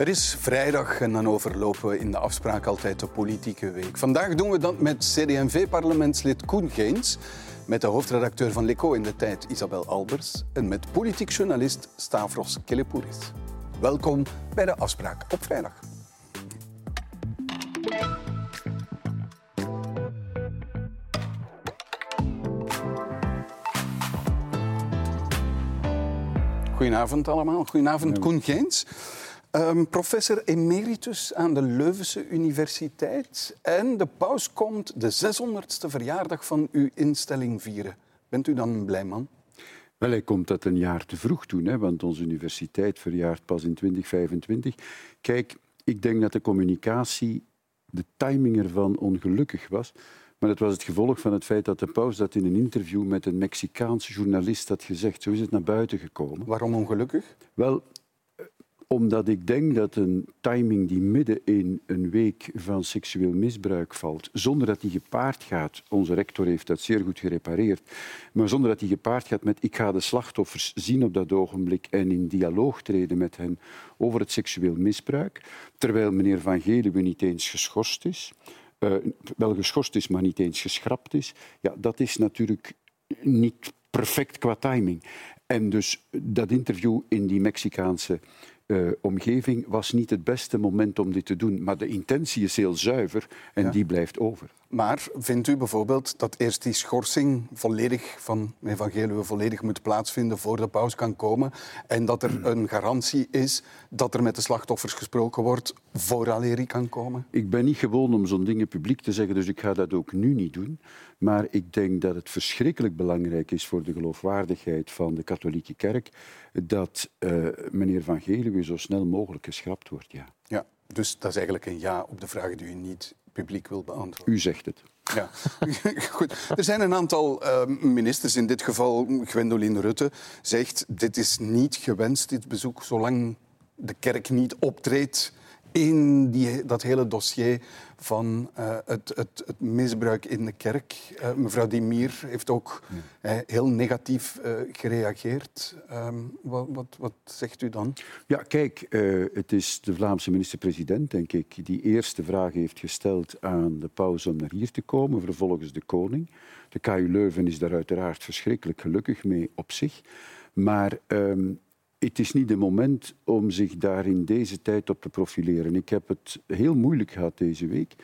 Het is vrijdag en dan overlopen we in de afspraak altijd de politieke week. Vandaag doen we dat met CD&V-parlementslid Koen Geens, met de hoofdredacteur van Leco in de tijd Isabel Albers en met politiek journalist Stavros Kelepouris. Welkom bij de afspraak op vrijdag. Goedenavond allemaal. Goedenavond Koen Geens. Um, professor emeritus aan de Leuvense Universiteit. En de paus komt de 600ste verjaardag van uw instelling vieren. Bent u dan een blij man? Wel, hij komt dat een jaar te vroeg doen, hè, want onze universiteit verjaart pas in 2025. Kijk, ik denk dat de communicatie, de timing ervan ongelukkig was. Maar dat was het gevolg van het feit dat de paus dat in een interview met een Mexicaanse journalist had gezegd. Zo is het naar buiten gekomen. Waarom ongelukkig? Wel, omdat ik denk dat een timing die midden in een week van seksueel misbruik valt, zonder dat die gepaard gaat, onze rector heeft dat zeer goed gerepareerd, maar zonder dat die gepaard gaat met ik ga de slachtoffers zien op dat ogenblik en in dialoog treden met hen over het seksueel misbruik, terwijl meneer Van Geluwe niet eens geschorst is, uh, wel geschorst is, maar niet eens geschrapt is, ja, dat is natuurlijk niet perfect qua timing. En dus dat interview in die Mexicaanse uh, omgeving was niet het beste moment om dit te doen. Maar de intentie is heel zuiver en die blijft over. Maar vindt u bijvoorbeeld dat eerst die schorsing volledig van Evangelie volledig moet plaatsvinden voor de paus kan komen en dat er een garantie is dat er met de slachtoffers gesproken wordt vooraleer hij kan komen? Ik ben niet gewoon om zo'n dingen publiek te zeggen, dus ik ga dat ook nu niet doen. Maar ik denk dat het verschrikkelijk belangrijk is voor de geloofwaardigheid van de katholieke kerk dat uh, meneer Van Geluwe zo snel mogelijk geschrapt wordt. Ja. ja, dus dat is eigenlijk een ja op de vraag die u niet publiek wil beantwoorden. U zegt het. Ja, goed. Er zijn een aantal uh, ministers, in dit geval Gwendoline Rutte, zegt dit is niet gewenst, dit bezoek, zolang de kerk niet optreedt in die, dat hele dossier van uh, het, het, het, misbruik in de kerk. Uh, mevrouw Dimir heeft ook ja. uh, heel negatief gereageerd. Um, wat, wat, wat, zegt u dan? Ja, kijk, het is de Vlaamse minister-president, denk ik, die eerste vraag heeft gesteld aan de paus om naar hier te komen, vervolgens de koning. De KU Leuven is daar uiteraard verschrikkelijk gelukkig mee op zich. Maar um, het is niet het moment om zich daar in deze tijd op te profileren. Ik heb het heel moeilijk gehad deze week,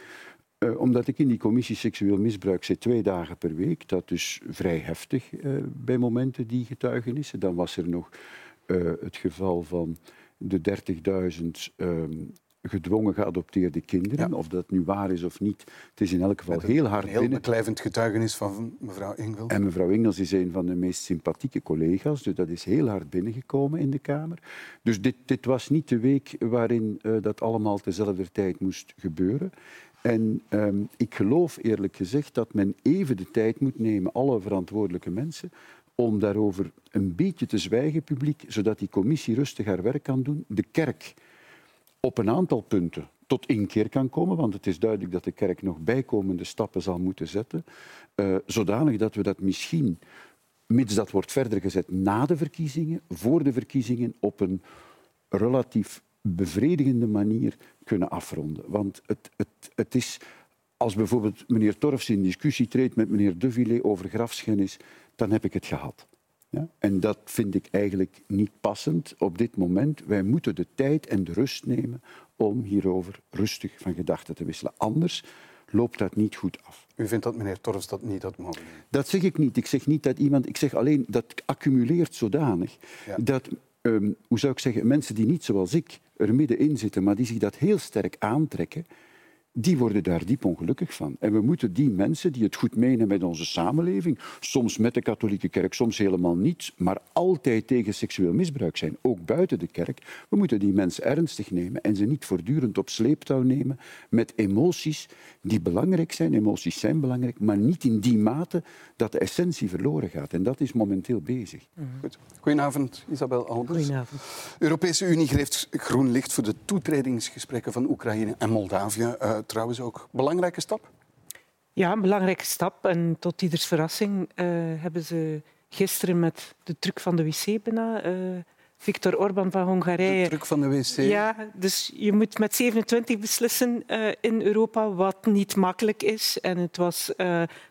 uh, omdat ik in die commissie seksueel misbruik zit twee dagen per week. Dat is vrij heftig uh, bij momenten, die getuigenissen. Dan was er nog uh, het geval van de 30.000 gedwongen geadopteerde kinderen. Of dat nu waar is of niet, het is in elk geval heel hard een heel binnen. beklijvend getuigenis van mevrouw Engels. En mevrouw Engels is een van de meest sympathieke collega's, dus dat is heel hard binnengekomen in de Kamer. Dus dit, dit was niet de week waarin uh, dat allemaal tezelfde tijd moest gebeuren. En um, ik geloof eerlijk gezegd dat men even de tijd moet nemen, alle verantwoordelijke mensen, om daarover een beetje te zwijgen, publiek, zodat die commissie rustig haar werk kan doen. De kerk op een aantal punten tot inkeer kan komen, want het is duidelijk dat de kerk nog bijkomende stappen zal moeten zetten, uh, zodanig dat we dat misschien, mits dat wordt verder gezet na de verkiezingen, voor de verkiezingen, op een relatief bevredigende manier kunnen afronden. Want het, het, het is, als bijvoorbeeld meneer Torfs in discussie treedt met meneer De over grafschennis, dan heb ik het gehad. Ja? En dat vind ik eigenlijk niet passend op dit moment. Wij moeten de tijd en de rust nemen om hierover rustig van gedachten te wisselen. Anders loopt dat niet goed af. U vindt dat meneer Torfs dat niet had mogen Dat zeg ik niet. Ik zeg niet dat iemand... Ik zeg alleen dat accumuleert zodanig ja. dat... Um, hoe zou ik zeggen, mensen die niet zoals ik er middenin zitten, maar die zich dat heel sterk aantrekken, die worden daar diep ongelukkig van. En we moeten die mensen die het goed menen met onze samenleving, soms met de katholieke kerk, soms helemaal niet, maar altijd tegen seksueel misbruik zijn, ook buiten de kerk, we moeten die mensen ernstig nemen en ze niet voortdurend op sleeptouw nemen met emoties die belangrijk zijn. Emoties zijn belangrijk, maar niet in die mate dat de essentie verloren gaat. En dat is momenteel bezig. Mm -hmm. Goed. Goedenavond, Isabel Albers. Goedenavond. De Europese Unie geeft groen licht voor de toetredingsgesprekken van Oekraïne en Moldavië. Uh, trouwens ook. Belangrijke stap? Ja, een belangrijke stap. En tot ieders verrassing uh, hebben ze gisteren met de truc van de wc bijna uh, Viktor Orban van Hongarije. De druk van de wc. Ja, dus je moet met 27 beslissen uh, in Europa, wat niet makkelijk is. En het was,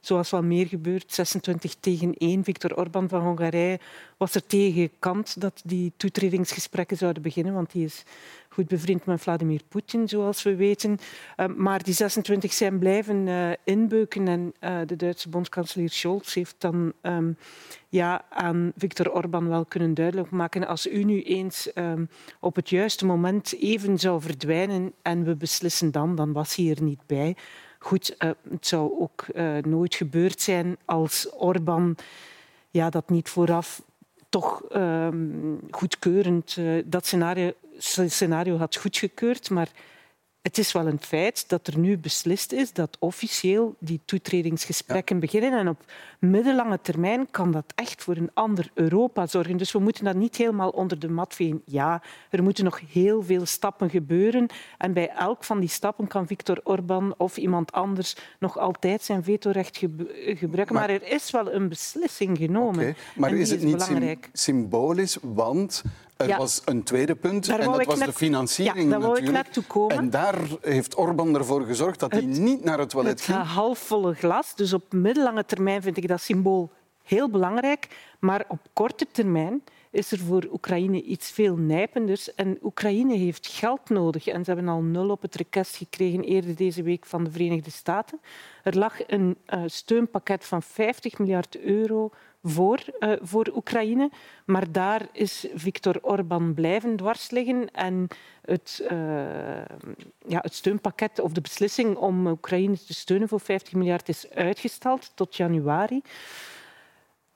zoals wel meer gebeurd, 26 tegen 1. Viktor Orban van Hongarije was er tegen gekant dat die toetredingsgesprekken zouden beginnen, want die is goed bevriend met Vladimir Poetin, zoals we weten. Uh, maar die 26 zijn blijven uh, inbeuken en uh, de Duitse bondskanselier Scholz heeft dan um, ja, aan Viktor Orban wel kunnen duidelijk maken als u nu eens um, op het juiste moment even zou verdwijnen en we beslissen dan, dan was hij er niet bij. Goed, het zou ook nooit gebeurd zijn als Orban ja, dat niet vooraf toch um, goedkeurend uh, dat scenario, scenario had goedgekeurd. Maar het is wel een feit dat er nu beslist is dat officieel die toetredingsgesprekken ja. beginnen. En op middellange termijn kan dat echt voor een ander Europa zorgen. Dus we moeten dat niet helemaal onder de mat vegen. Ja, er moeten nog heel veel stappen gebeuren. En bij elk van die stappen kan Viktor Orban of iemand anders nog altijd zijn vetorecht gebruiken. Maar, maar, er is wel een beslissing genomen. Okay. Maar is het is niet belangrijk. symbolisch? Want er Ja. was een tweede punt Daar en dat was de financiering Ja, daar wou ik natuurlijk. naartoe komen. En daar heeft Orbán ervoor gezorgd dat hij niet naar het toilet Het ging. halfvolle glas. Dus op middellange termijn vind ik dat symbool heel belangrijk. Maar op korte termijn is er voor Oekraïne iets veel nijpenders. En Oekraïne heeft geld nodig. En ze hebben al nul op het rekest gekregen eerder deze week van de Verenigde Staten. Er lag een eh, steunpakket van 50 miljard euro voor, eh, voor Oekraïne. Maar daar is Viktor Orban blijven dwars liggen. En het, eh, ja, het steunpakket of de beslissing om Oekraïne te steunen voor 50 miljard is uitgesteld tot januari.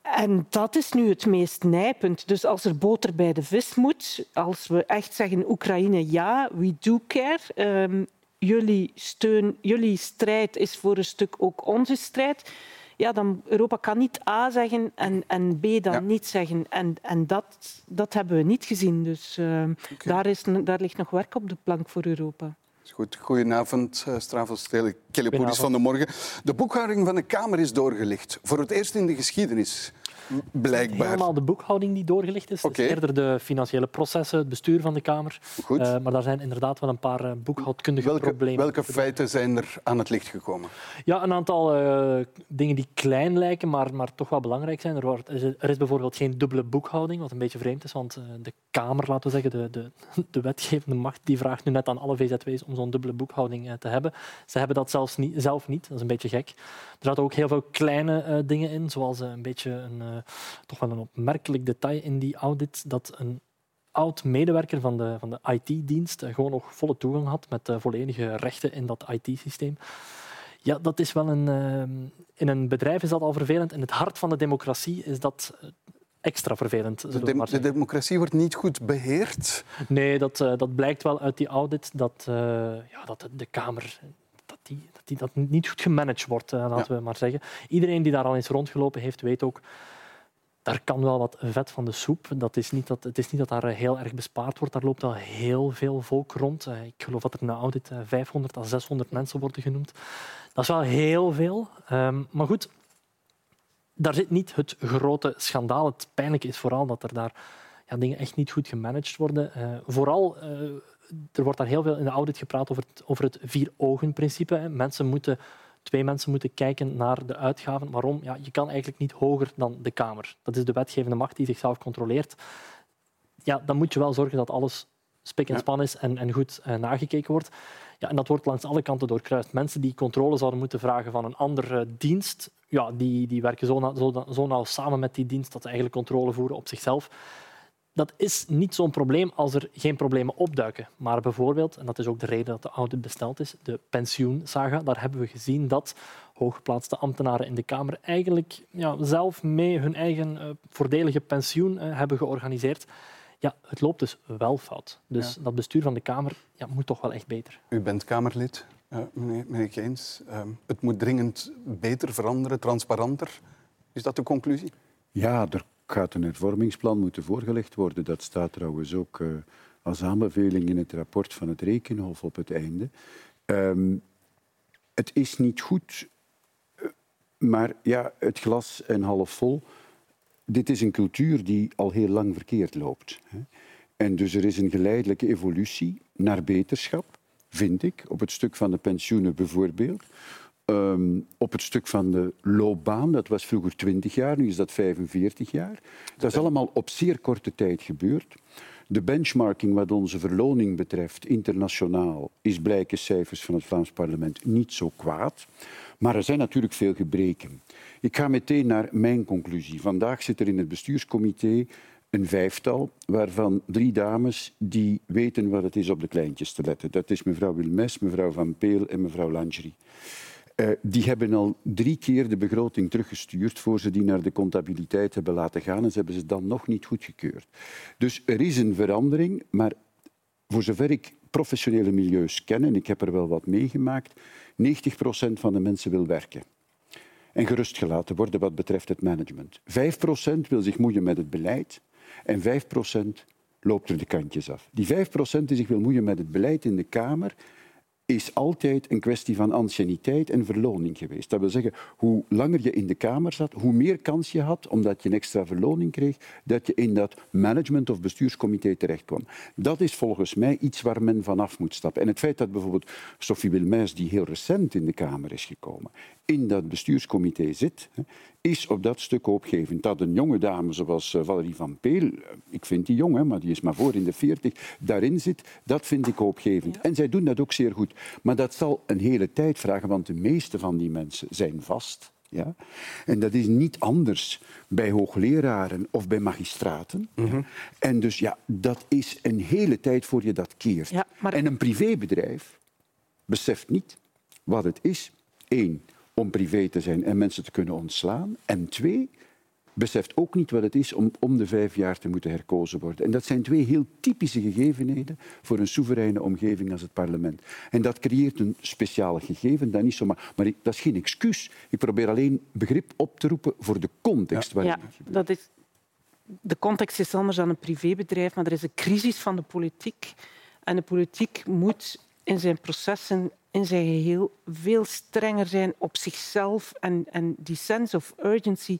En dat is nu het meest nijpend. Dus als er boter bij de vis moet, als we echt zeggen Oekraïne ja, we do care. Ehm, jullie steun, jullie strijd is voor een stuk ook onze strijd. Ja, dan Europa kan niet A zeggen en, en B dan Ja. niet zeggen. En, en dat, dat hebben we niet gezien. Dus ehm, daar, is, daar ligt nog werk op de plank voor Europa. Is Goed, goedenavond, uh, Stravos van de morgen. De boekhouding van de Kamer is doorgelicht. Voor het eerst in de geschiedenis, blijkbaar. Helemaal de boekhouding die doorgelicht is. Is eerder de financiële processen, het bestuur van de Kamer. Goed. Eh, maar daar zijn inderdaad wel een paar eh, boekhoudkundige Welke, problemen. welke feiten zijn er aan het licht gekomen? Ja, een aantal eh, dingen die klein lijken, maar, maar toch wel belangrijk zijn. Er, wordt, er is- bijvoorbeeld geen dubbele boekhouding, wat een beetje vreemd is, want de Kamer, laten we zeggen, de, de, de wetgevende macht, die vraagt nu net aan alle VZW's om zo'n dubbele boekhouding te hebben. Ze hebben dat zelfs niet, zelf niet, dat is een beetje gek. Er zaten ook heel veel kleine dingen in, zoals een beetje een, toch wel een opmerkelijk detail in die audit, dat een oud-medewerker van de, van de IT-dienst eh, gewoon nog volle toegang had met eh, volledige rechten in dat IT-systeem. Ja, dat is wel een. eh, in een bedrijf is dat al vervelend. In het hart van de democratie is dat eh, extra vervelend. De, dem- de democratie wordt niet goed beheerd. Nee, dat, eh, dat blijkt wel uit die audit dat, eh, ja, dat de, de Kamer dat die, dat die dat niet goed gemanaged wordt, eh, laten we maar zeggen. Iedereen die daar al eens rondgelopen heeft, weet ook daar kan wel wat vet van de soep. Dat is niet dat, het is niet dat daar eh, heel erg bespaard wordt. Daar loopt al heel veel volk rond. Eh, Ik geloof dat er de audit eh, 500 à 600 mensen worden genoemd. Dat is wel heel veel. Ehm, maar goed, daar zit niet het grote schandaal. Het pijnlijke is vooral dat er daar ja, dingen echt niet goed gemanaged worden. Eh, vooral, eh, er wordt daar heel veel in de audit gepraat over het, over het vier-ogen-principe. Mensen moeten, twee mensen moeten kijken naar de uitgaven. Waarom? Ja, je kan eigenlijk niet hoger dan de Kamer. Dat is de wetgevende macht die zichzelf controleert. Ja, dan moet je wel zorgen dat alles spik en span is en, en goed eh, nagekeken wordt. Ja, en dat wordt langs alle kanten doorkruist. Mensen die controle zouden moeten vragen van een andere dienst, ja, die, die werken zo, na- zo, zo nauw samen met die dienst dat ze eigenlijk controle voeren op zichzelf. Dat is niet zo'n probleem als er geen problemen opduiken. Maar bijvoorbeeld, en dat is ook de reden dat de audit besteld is, de pensioensaga, daar hebben we gezien dat hooggeplaatste ambtenaren in de Kamer eigenlijk ja, zelf mee hun eigen eh, voordelige pensioen eh, hebben georganiseerd. Ja, het loopt dus wel fout. Dus dat bestuur van de Kamer ja, moet toch wel echt beter. U bent Kamerlid, eh, meneer, meneer Geens. Ehm, het moet dringend beter veranderen, transparanter. Is dat de conclusie? Ja, er gaat een hervormingsplan moeten voorgelegd worden. Dat staat trouwens ook eh, als aanbeveling in het rapport van het Rekenhof op het einde. Ehm, het is niet goed, eh, maar ja, het glas en half vol. dit is een cultuur die al heel lang verkeerd loopt. Hè. En dus er is een geleidelijke evolutie naar beterschap, vind ik, op het stuk van de pensioenen bijvoorbeeld. Um, op het stuk van de loopbaan, dat was vroeger 20 jaar, nu is dat 45 jaar. Dat is allemaal op zeer korte tijd gebeurd. De benchmarking wat onze verloning betreft, internationaal, is blijken cijfers van het Vlaams parlement niet zo kwaad. Maar er zijn natuurlijk veel gebreken. Ik ga meteen naar mijn conclusie. Vandaag zit er in het bestuurscomité een vijftal, waarvan drie dames die weten wat het is op de kleintjes te letten. Dat is mevrouw Wilmes, mevrouw Van Peel en mevrouw Langerie. Uh, die hebben al drie keer de begroting teruggestuurd voor ze die naar de comptabiliteit hebben laten gaan en ze hebben ze dan nog niet goedgekeurd. Dus er is een verandering, maar voor zover ik professionele milieus ken, en ik heb er wel wat meegemaakt, 90 procent van de mensen wil werken en gerustgelaten worden wat betreft het management. 5 procent wil zich moeien met het beleid en 5 procent loopt er de kantjes af. Die 5 procent die zich wil moeien met het beleid in de Kamer, is altijd een kwestie van anciëniteit en verloning geweest. Dat wil zeggen, hoe langer je in de Kamer zat, hoe meer kans je had, omdat je een extra verloning kreeg, dat je in dat management- of bestuurscomité terechtkwam. Dat is volgens mij iets waar men vanaf moet stappen. En het feit dat bijvoorbeeld Sophie Wilmijs, die heel recent in de Kamer is gekomen, in dat bestuurscomité zit, is op dat stuk hoopgevend. Dat een jonge dame zoals eh, Valerie van Peel, eh, ik vind die jong, maar die is maar voor in de veertig, daarin zit, dat vind ik hoopgevend. En zij doen dat ook zeer goed. Maar dat zal een hele tijd vragen, want de meeste van die mensen zijn vast. Ja? En dat is niet anders bij hoogleraren of bij magistraten. Mhm. En dus ja, dat is een hele tijd voor je dat keert. En een privébedrijf beseft niet wat het is. Eén, om privé te zijn en mensen te kunnen ontslaan. En twee, beseft ook niet wat het is om om de vijf jaar te moeten herkozen worden. En dat zijn twee heel typische gegevenheden voor een soevereine omgeving als het parlement. En dat creëert een speciale gegeven, dat niet zomaar. Maar dat is geen excuus. Ik probeer alleen begrip op te roepen voor de context waarin ja, dat is. De context is anders dan een privébedrijf, maar er is een crisis van de politiek. En de politiek moet in zijn processen in zijn geheel veel strenger zijn op zichzelf. En, en die sense of urgency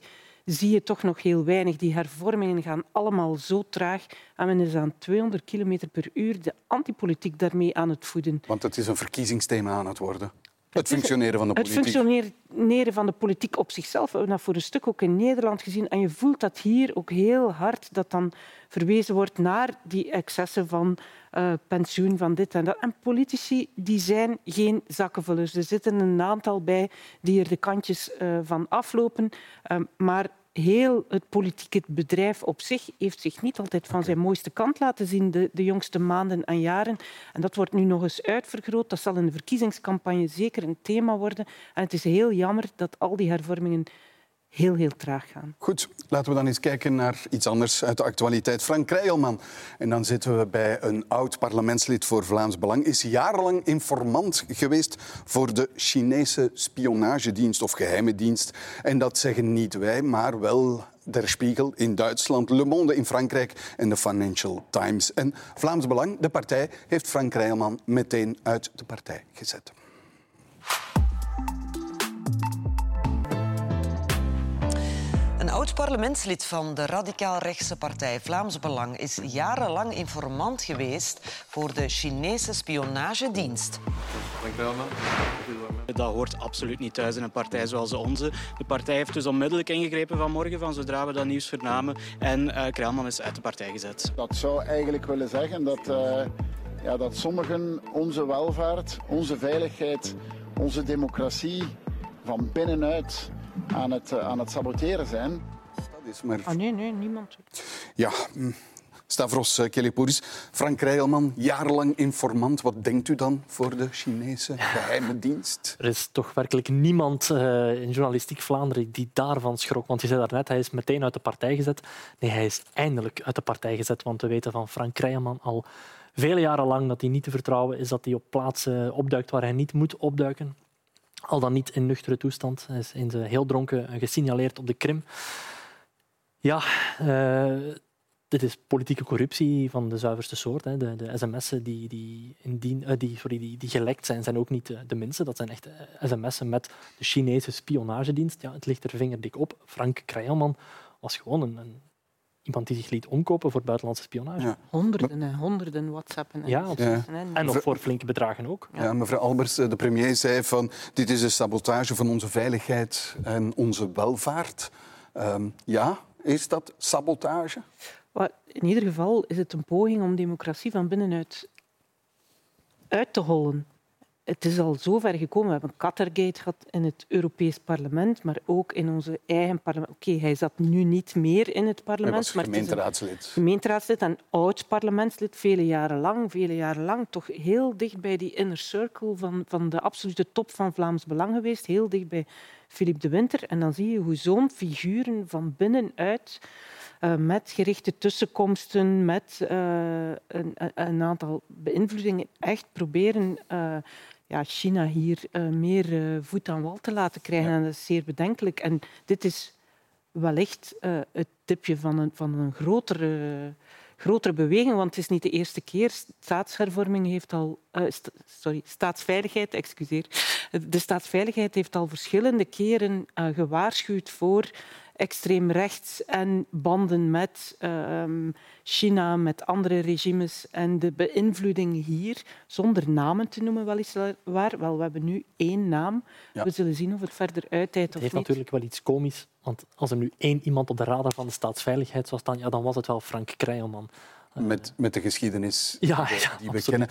zie je toch nog heel weinig. Die hervormingen gaan allemaal zo traag. En men is aan 200 km per uur de antipolitiek daarmee aan het voeden. Want het is een verkiezingsthema aan het worden. Het functioneren van de politiek. Het functioneren van de politiek op zichzelf. We hebben dat voor een stuk ook in Nederland gezien. En je voelt dat hier ook heel hard dat dan verwezen wordt naar die excessen van uh, pensioen, van dit en dat. En politici die zijn geen zakkenvullers. Er zitten een aantal bij die er de kantjes uh, van aflopen. Uh, maar heel het politieke bedrijf op zich heeft zich niet altijd van zijn mooiste kant laten zien de, de jongste maanden en jaren. En dat wordt nu nog eens uitvergroot. Dat zal in de verkiezingscampagne zeker een thema worden. En het is heel jammer dat al die hervormingen heel, heel traag gaan. Goed, laten we dan eens kijken naar iets anders uit de actualiteit. Frank Krijlman. En dan zitten we bij een oud parlementslid voor Vlaams Belang. Is jarenlang informant geweest voor de Chinese spionagedienst of geheime dienst. En dat zeggen niet wij, maar wel Der Spiegel in Duitsland, Le Monde in Frankrijk en de Financial Times. En Vlaams Belang, de partij, heeft Frank Krijlman meteen uit de partij gezet. Een oud-parlementslid van de radicaal-rechtse partij Vlaams Belang is jarenlang informant geweest voor de Chinese spionagedienst. Dat hoort absoluut niet thuis in een partij zoals onze. De partij heeft dus onmiddellijk ingegrepen vanmorgen, van zodra we dat nieuws vernamen. En uh, is uit de partij gezet. Dat zou eigenlijk willen zeggen dat, uh, ja, dat sommigen onze welvaart, onze veiligheid, onze democratie van binnenuit aan het, eh, aan het saboteren zijn. Dat is maar... Ah, nee, nee, niemand. Ja, hm. Stavros eh, Kelipouris, Frank Rijlman, jarenlang informant. Wat denkt u dan voor de Chinese geheime dienst? Er is toch werkelijk niemand uh, in journalistiek Vlaanderen die daarvan schrok. Want je zei daarnet, hij is meteen uit de partij gezet. Nee, hij is eindelijk uit de partij gezet. Want we weten van Frank Rijlman al vele jaren lang dat hij niet te vertrouwen is, dat hij op plaatsen opduikt waar hij niet moet opduiken al dan niet in nuchtere toestand. Hij is in heel dronken gesignaleerd op de Krim. Ja, uh, dit is politieke corruptie van de zuiverste soort. Hè. De, de sms'en die, die, indien, uh, die, sorry, die, die gelekt zijn, zijn ook niet de, de minste. Dat zijn echt sms'en met de Chinese spionagedienst. Ja, het ligt er vingerdik op. Frank Krajelman was gewoon een, een iemand die zich liet omkopen voor buitenlandse spionage. Ja. Honderden en honderden WhatsAppen. En Ja, en- nog voor flinke bedragen ook. Ja, mevrouw Albers, eh, de premier zei van dit is een sabotage van onze veiligheid en onze welvaart. Ehm, ja, is dat sabotage? In ieder geval is het een poging om democratie van binnenuit uit te hollen. Het is al zo ver gekomen. We hebben Qatargate gehad in het Europees Parlement, maar ook in onze eigen parlement. Oké, hij zat nu niet meer in het Hij parlement, was maar het is een gemeenteraadslid. gemeenteraadslid en oud parlementslid, vele jaren lang, vele jaren lang, toch heel dicht bij die inner circle van, van de absolute top van Vlaams Belang geweest, heel dicht bij Philippe de Winter. En dan zie je hoe zo'n figuren van binnenuit, eh, met gerichte tussenkomsten, met eh, een, een- aantal beïnvloedingen, echt proberen eh, ja, China hier meer voet aan wal te laten krijgen. En dat is zeer bedenkelijk. En dit is wellicht het tipje van een, van een grotere, grotere beweging, want het is niet de eerste keer. Staatshervorming heeft al... st- sorry, staatsveiligheid, excuseer. De staatsveiligheid heeft al verschillende keren gewaarschuwd voor extreem rechts en banden met ehm, China, met andere regimes en de beïnvloeding hier, zonder namen te noemen weliswaar. Wel, we hebben nu één naam. Ja. We zullen zien of het verder uittijdt Het of heeft niet. natuurlijk wel iets komisch, want als er nu één iemand op de radar van de staatsveiligheid zou staan, ja, dan was het wel Frank Krijlman. Met, met de geschiedenis Ja, die, we- ja, die we absoluut.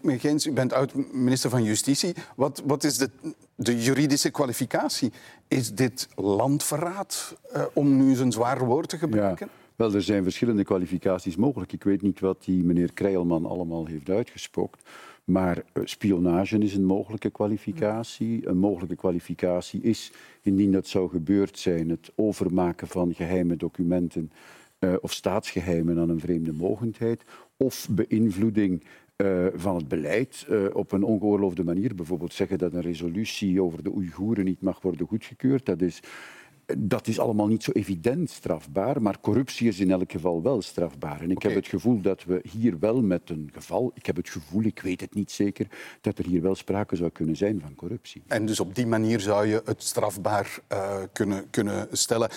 kennen. Geens, u bent oud-minister van Justitie. Wat, wat is de, de juridische kwalificatie? Is dit landverraad, eh, om nu eens een zwaar woord te gebruiken? Wel, er zijn verschillende kwalificaties mogelijk. Ik weet niet wat die meneer Krijlman allemaal heeft uitgespookt. Maar eh, spionage is een mogelijke kwalificatie. Een mogelijke kwalificatie is, indien dat zou gebeurd zijn, het overmaken van geheime documenten eh, of staatsgeheimen aan een vreemde mogendheid. Of beïnvloeding eh, van het beleid eh, op een ongeoorloofde manier. Bijvoorbeeld zeggen dat een resolutie over de Oeigoeren niet mag worden goedgekeurd. Dat is dat is allemaal niet zo evident strafbaar, maar corruptie is in elk geval wel strafbaar. En ik heb het gevoel dat we hier wel met een geval, ik heb het gevoel, ik weet het niet zeker, dat er hier wel sprake zou kunnen zijn van corruptie. En dus op die manier zou je het strafbaar kunnen, kunnen stellen.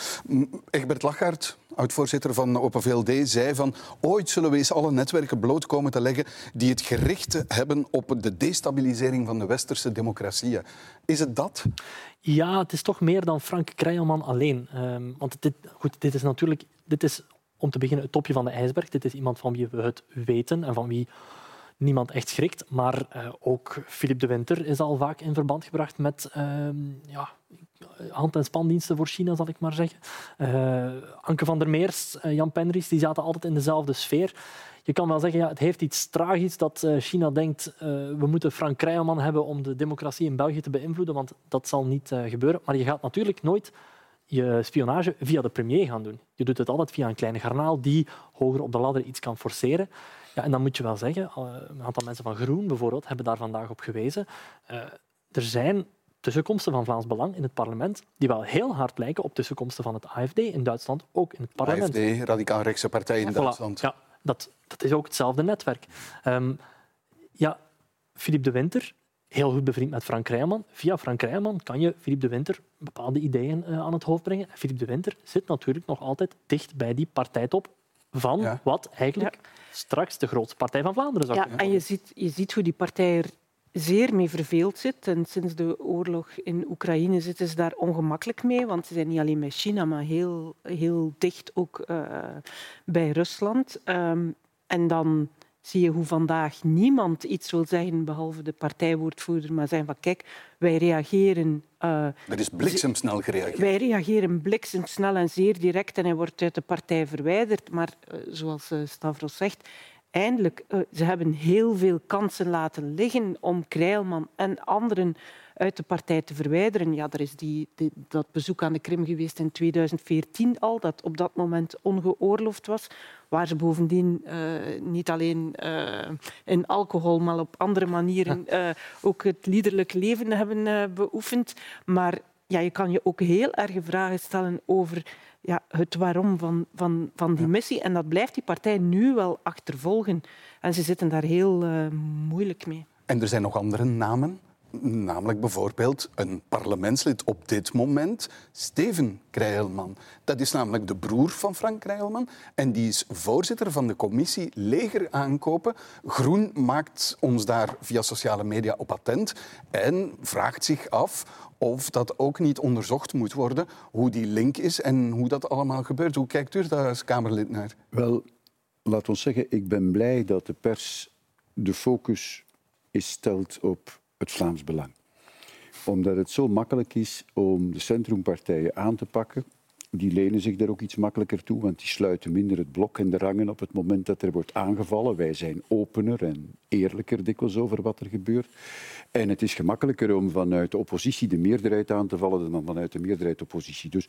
Egbert Lachaert, oud-voorzitter van Open VLD, zei van ooit zullen we eens alle netwerken bloot komen te leggen die het gericht hebben op de destabilisering van de westerse democratieën. Is het dat? Ja, het is toch meer dan Frank Krijlman alleen. Ehm, want dit, goed, dit is natuurlijk, dit is om te beginnen het topje van de ijsberg. Dit is iemand van wie we het weten en van wie niemand echt schrikt. Maar eh, ook Philippe de Winter is al vaak in verband gebracht met ehm, ja, hand- en spandiensten voor China, zal ik maar zeggen. Eh, Anke van der Meers, eh, Jan Penries, die zaten altijd in dezelfde sfeer. Je kan wel zeggen, ja, het heeft iets tragisch dat eh, China denkt uh, we moeten Frank hebben om de democratie in België te beïnvloeden, want dat zal niet gebeuren. Maar je gaat natuurlijk nooit je spionage via de premier gaan doen. Je doet het altijd via een kleine garnaal die hoger op de ladder iets kan forceren. Ja, en dan moet je wel zeggen, een aantal mensen van Groen bijvoorbeeld hebben daar vandaag op gewezen. Er zijn tussenkomsten van Vlaams Belang in het parlement die wel heel hard lijken op tussenkomsten van het AFD in Duitsland, ook in het parlement. AFD, radicaal-rechtse partij in Duitsland. Ja, dat, dat is ook hetzelfde netwerk. Um, ja, Philippe de Winter, heel goed bevriend met Frank Rijman. Via Frank Rijman kan je Philippe de Winter bepaalde ideeën uh, aan het hoofd brengen. En Philippe de Winter zit natuurlijk nog altijd dicht bij die partijtop van ja. wat eigenlijk ja. straks de grootste partij van Vlaanderen zou ja, kunnen En je ziet, je ziet hoe die partij er zeer mee verveeld zit. En sinds de oorlog in Oekraïne zitten ze daar ongemakkelijk mee, want ze zijn niet alleen bij China, maar heel, heel dicht ook uh, bij Rusland. Um, en dan zie je hoe vandaag niemand iets wil zeggen, behalve de partijwoordvoerder, maar zijn van kijk, wij reageren... Uh, er is bliksemsnel gereageerd. Wij reageren bliksemsnel en zeer direct en hij wordt uit de partij verwijderd. Maar uh, zoals Stavros zegt, eindelijk, uh, ze hebben heel veel kansen laten liggen om Krijlman en anderen uit de partij te verwijderen. Ja, er is die, die, dat bezoek aan de Krim geweest in 2014 al, dat op dat moment ongeoorloofd was, waar ze bovendien uh, niet alleen uh, in alcohol, maar op andere manieren uh, ook het liederlijk leven hebben beoefend. Maar ja, je kan je ook heel erg vragen stellen over ja, het waarom van, van, van die missie. En dat blijft die partij nu wel achtervolgen. En ze zitten daar heel moeilijk mee. En er zijn nog andere namen Namelijk bijvoorbeeld een parlementslid op dit moment, Steven Krijlman. Dat is namelijk de broer van Frank Krijlman en die is voorzitter van de commissie Leger aankopen. Groen maakt ons daar via sociale media op attent en vraagt zich af of dat ook niet onderzocht moet worden, hoe die link is en hoe dat allemaal gebeurt. Hoe kijkt u daar als Kamerlid naar? Wel, laat ons zeggen, ik ben blij dat de pers de focus is stelt op het Vlaams Belang. Omdat het zo makkelijk is om de centrumpartijen aan te pakken. Die lenen zich daar ook iets makkelijker toe, want die sluiten minder het blok en de rangen op het moment dat er wordt aangevallen. Wij zijn opener en eerlijker dikwijls over wat er gebeurt. En het is gemakkelijker om vanuit de oppositie de meerderheid aan te vallen dan vanuit de meerderheid de oppositie. Dus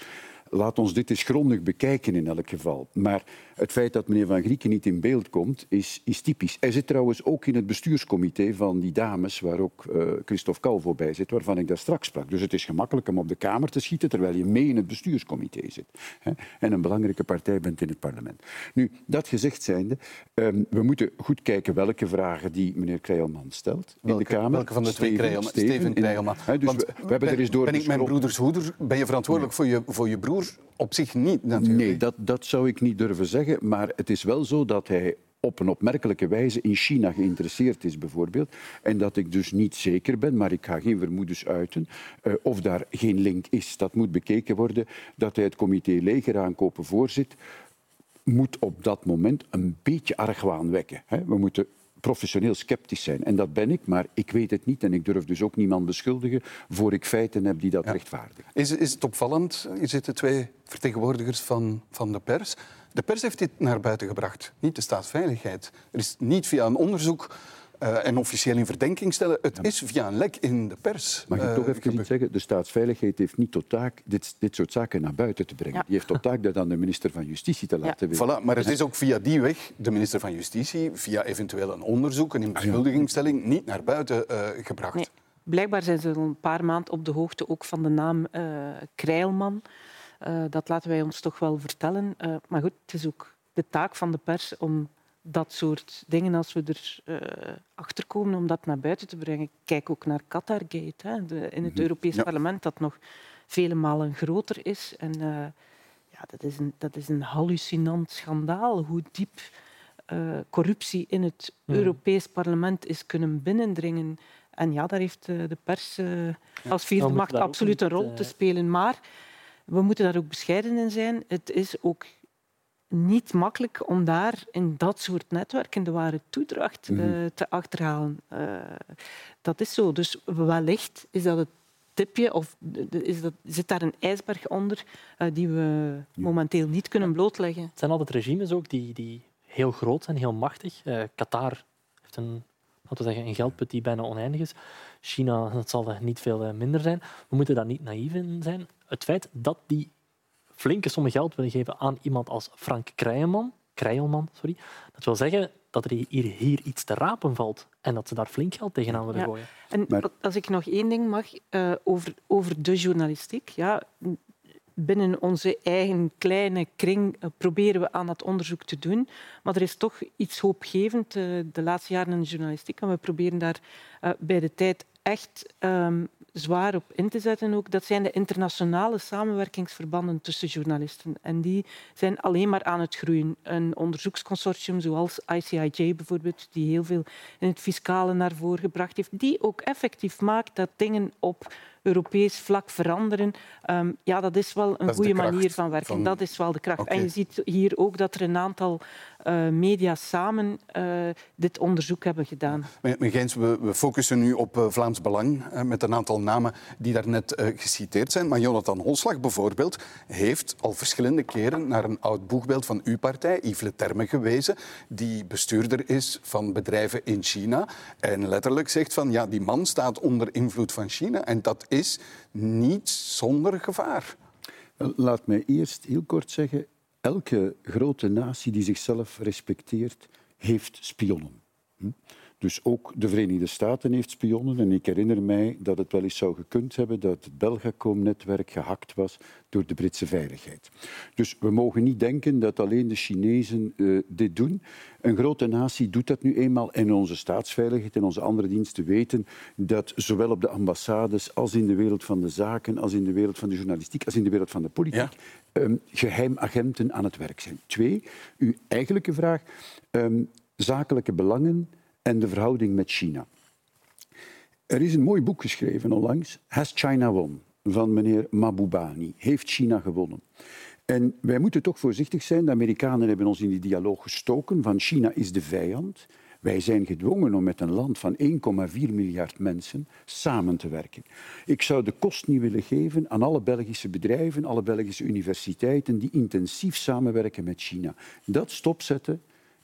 laat ons dit eens grondig bekijken in elk geval. Maar het feit dat meneer Van Grieken niet in beeld komt, is, is typisch. Hij zit trouwens ook in het bestuurscomité van die dames, waar ook uh, Christophe Calvo bij zit, waarvan ik daar straks sprak. Dus het is gemakkelijk om op de Kamer te schieten terwijl je mee in het bestuurscomité zit. Hè, en een belangrijke partij bent in het parlement. Nu, dat gezegd zijnde, um, we moeten goed kijken welke vragen die meneer Krijlman stelt welke, in de Kamer. Welke van de twee? Steven Krijlman. Dus we, we, hebben er eens door ben ik mijn broeders hoeder? Ben je verantwoordelijk nee. voor, je, voor je broer? Op zich niet, natuurlijk. Nee, dat, dat zou ik niet durven zeggen. Maar het is wel zo dat hij op een opmerkelijke wijze in China geïnteresseerd is, bijvoorbeeld. En dat ik dus niet zeker ben, maar ik ga geen vermoedens uiten, uh, of daar geen link is. Dat moet bekeken worden. Dat hij het comité leger aankopen voorzit, moet op dat moment een beetje argwaan wekken. Hè. We moeten professioneel sceptisch zijn. En dat ben ik, maar ik weet het niet en ik durf dus ook niemand beschuldigen voor ik feiten heb die dat ja. rechtvaardigen. Is, is het opvallend? Hier zitten twee vertegenwoordigers van, van de pers. De pers heeft dit naar buiten gebracht, niet de staatsveiligheid. Er is niet via een onderzoek uh, en officieel in verdenking stellen. Het ja. is via een lek in de pers. Mag ik uh, toch even iets zeggen? De staatsveiligheid heeft niet tot taak dit, dit soort zaken naar buiten te brengen. Ja. Die heeft tot taak dat aan de minister van Justitie te laten ja. weten. Voilà, maar het is ook via die weg, de minister van Justitie, via eventueel een onderzoek, een beschuldigingsstelling, niet naar buiten uh, gebracht. Nee. Blijkbaar zijn ze al een paar maanden op de hoogte ook van de naam Krijlman. dat laten wij ons toch wel vertellen. maar goed, het is ook de taak van de pers om dat soort dingen, als we er uh, achter komen om dat naar buiten te brengen. Kijk ook naar Qatargate hè, de, in het Europees ja. Parlement, dat nog vele malen groter is. En uh, ja, dat, is een, dat is een hallucinant schandaal hoe diep uh, corruptie in het mm. Europees Parlement is kunnen binnendringen. En ja, daar heeft de pers als vierde ja, macht absoluut een rol te spelen. Maar we moeten daar ook bescheiden in zijn. Het is ook niet makkelijk om daar in dat soort netwerken de ware toedracht mm -hmm. uh, te achterhalen. Uh, dat is zo. Dus wellicht is dat het tipje of is dat, zit daar een ijsberg onder uh, die we momenteel niet kunnen blootleggen. Het zijn altijd regimes ook die, die heel groot zijn, heel machtig. Qatar heeft een, laten we zeggen, een geldput die bijna oneindig is. China dat zal er niet veel minder zijn. We moeten daar niet naïef in zijn. Het feit dat die flinke sommen geld willen geven aan iemand als Frank Krijlman, Krijlman sorry, dat wil zeggen dat er hier, hier iets te rapen valt en dat ze daar flink geld tegenaan willen ja. gooien. En maar... als ik nog één ding mag uh, over, over de journalistiek. Ja, binnen onze eigen kleine kring uh, proberen we aan dat onderzoek te doen. Maar er is toch iets hoopgevend uh, de laatste jaren in de journalistiek. En we proberen daar bij de tijd echt um, zwaar op in te zetten ook, dat zijn de internationale samenwerkingsverbanden tussen journalisten. En die zijn alleen maar aan het groeien. Een onderzoeksconsortium zoals ICIJ bijvoorbeeld, die heel veel in het fiscale naar voren gebracht heeft, die ook effectief maakt dat dingen op Europees vlak veranderen. Um, ja, dat is wel een goede manier van werken. Van... Dat is wel de kracht. Okay. En je ziet hier ook dat er een aantal uh, media samen uh, dit onderzoek hebben gedaan. Meneer we, we, focussen nu op uh, Vlaams Belang met een aantal namen die daarnet geciteerd zijn. Maar Jonathan Holslag bijvoorbeeld heeft al verschillende keren naar een oud boegbeeld van uw partij, Yves Le Terme, gewezen, die bestuurder is van bedrijven in China en letterlijk zegt van ja, die man staat onder invloed van China en dat is niet zonder gevaar. Laat mij eerst heel kort zeggen, elke grote natie die zichzelf respecteert, heeft spionnen. Hm? Dus ook de Verenigde Staten heeft spionnen. En ik herinner mij dat het wel eens zou gekund hebben dat het Belgacom-netwerk gehackt was door de Britse veiligheid. Dus we mogen niet denken dat alleen de Chinezen uh, dit doen. Een grote natie doet dat nu eenmaal. En onze staatsveiligheid en onze andere diensten weten dat zowel op de ambassades als in de wereld van de zaken, als in de wereld van de journalistiek, als in de wereld van de politiek, ja. um, geheimagenten aan het werk zijn. Twee, uw eigenlijke vraag. Um, zakelijke belangen en de verhouding met China. Er is een mooi boek geschreven onlangs, Has China Won, van meneer Mabubani. Heeft China gewonnen? En wij moeten toch voorzichtig zijn. De Amerikanen hebben ons in die dialoog gestoken van China is de vijand. Wij zijn gedwongen om met een land van 1,4 miljard mensen samen te werken. Ik zou de kost niet willen geven aan alle Belgische bedrijven, alle Belgische universiteiten die intensief samenwerken met China. Dat stopzetten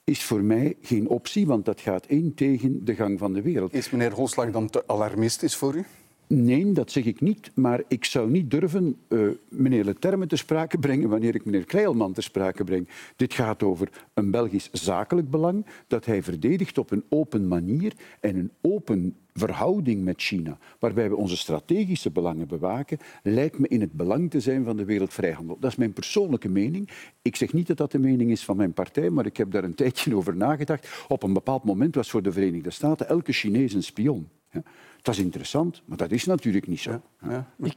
is voor mij geen optie, want dat gaat in tegen de gang van de wereld. Is meneer Holslag dan te alarmistisch voor u? Nee, dat zeg ik niet. Maar ik zou niet durven uh, meneer Leterme te sprake brengen wanneer ik meneer Krijlman te sprake breng. Dit gaat over een Belgisch zakelijk belang dat hij verdedigt op een open manier en een open verhouding met China, waarbij we onze strategische belangen bewaken, lijkt me in het belang te zijn van de wereldvrijhandel. Dat is mijn persoonlijke mening. Ik zeg niet dat dat de mening is van mijn partij, maar ik heb daar een tijdje over nagedacht. Op een bepaald moment was voor de Verenigde Staten elke Chinees een spion. Dat is interessant, maar dat is natuurlijk niet zo. Ja, ik,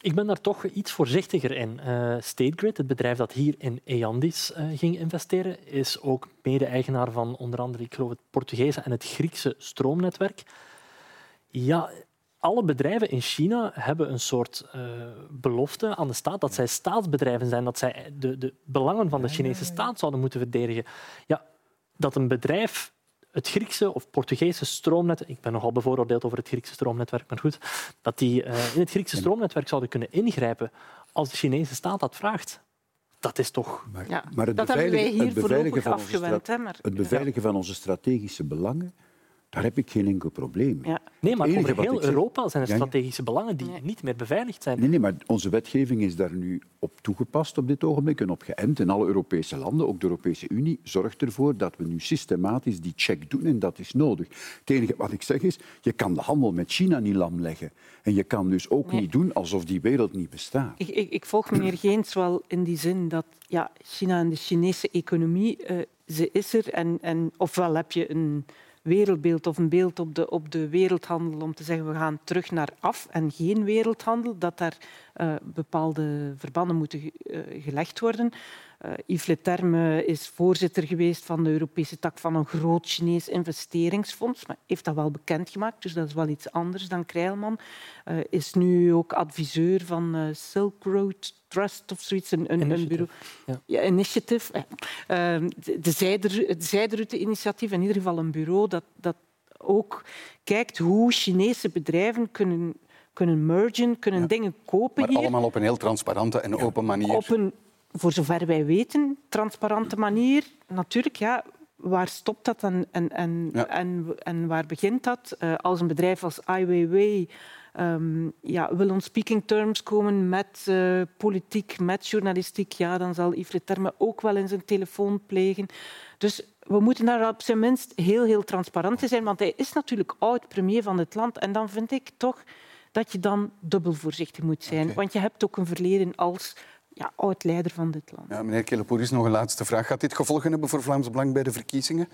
ik, ben daar toch iets voorzichtiger in. Uh, State Grid, het bedrijf dat hier in Eandis uh, ging investeren, is ook mede-eigenaar van onder andere ik geloof, het Portugese en het Griekse stroomnetwerk. Ja, alle bedrijven in China hebben een soort uh, belofte aan de staat dat zij staatsbedrijven zijn, dat zij de, de belangen van de Chinese staat zouden moeten verdedigen. Ja, dat een bedrijf het Griekse of Portugese stroomnet, ik ben nogal bevooroordeeld over het Griekse stroomnetwerk, maar goed, dat die uh, in het Griekse stroomnetwerk zouden kunnen ingrijpen als de Chinese staat dat vraagt. Dat is toch... Maar, ja, maar het, beveiligen, het beveiligen, van, afgewend, maar... het beveiligen van onze strategische belangen daar heb ik geen enkel probleem mee. Ja. Nee, maar over heel Europa zijn er strategische belangen die niet meer beveiligd zijn. Nee, nee, maar onze wetgeving is daar nu op toegepast op dit ogenblik en op geënt. En alle Europese landen, ook de Europese Unie, zorgt ervoor dat we nu systematisch die check doen en dat is nodig. Het enige wat ik zeg is, je kan de handel met China niet lam leggen. En je kan dus ook niet doen alsof die wereld niet bestaat. Ik, ik, ik, volg meneer Geens wel in die zin dat ja, China en de Chinese economie, uh, ze is er. En, en ofwel heb je een wereldbeeld of een beeld op de, op de wereldhandel om te zeggen we gaan terug naar af en geen wereldhandel, dat daar uh, bepaalde verbanden moeten uh, gelegd worden. Uh, Yves Leterme is voorzitter geweest van de Europese tak van een groot Chinees investeringsfonds, maar heeft dat wel bekendgemaakt, dus dat is wel iets anders dan Krijlman. Uh, is nu ook adviseur van uh, Silk Road Trust of zoiets, een, een, een bureau. Ja. ja initiative. Uh, de, zijderoute-initiatief, in ieder geval een bureau dat, dat ook kijkt hoe Chinese bedrijven kunnen kunnen mergen, kunnen ja. dingen kopen maar hier. allemaal op een heel transparante en open manier. Op een voor zover wij weten, transparante manier. Natuurlijk, ja, waar stopt dat en, en, en, ja. en, en, waar begint dat? Uh, als een bedrijf als Ai Weiwei um, ja, wil on speaking terms komen met uh, politiek, met journalistiek, ja, dan zal Yves Le Terme ook wel in zijn telefoon plegen. Dus we moeten daar op zijn minst heel, heel transparant in zijn, want hij is natuurlijk oud-premier van het land. En dan vind ik toch dat je dan dubbel voorzichtig moet zijn. Okay. Want je hebt ook een verleden als ja, oud-leider van dit land. Ja, meneer Kelepoeris, nog een laatste vraag. Gaat dit gevolgen hebben voor Vlaams Belang bij de verkiezingen?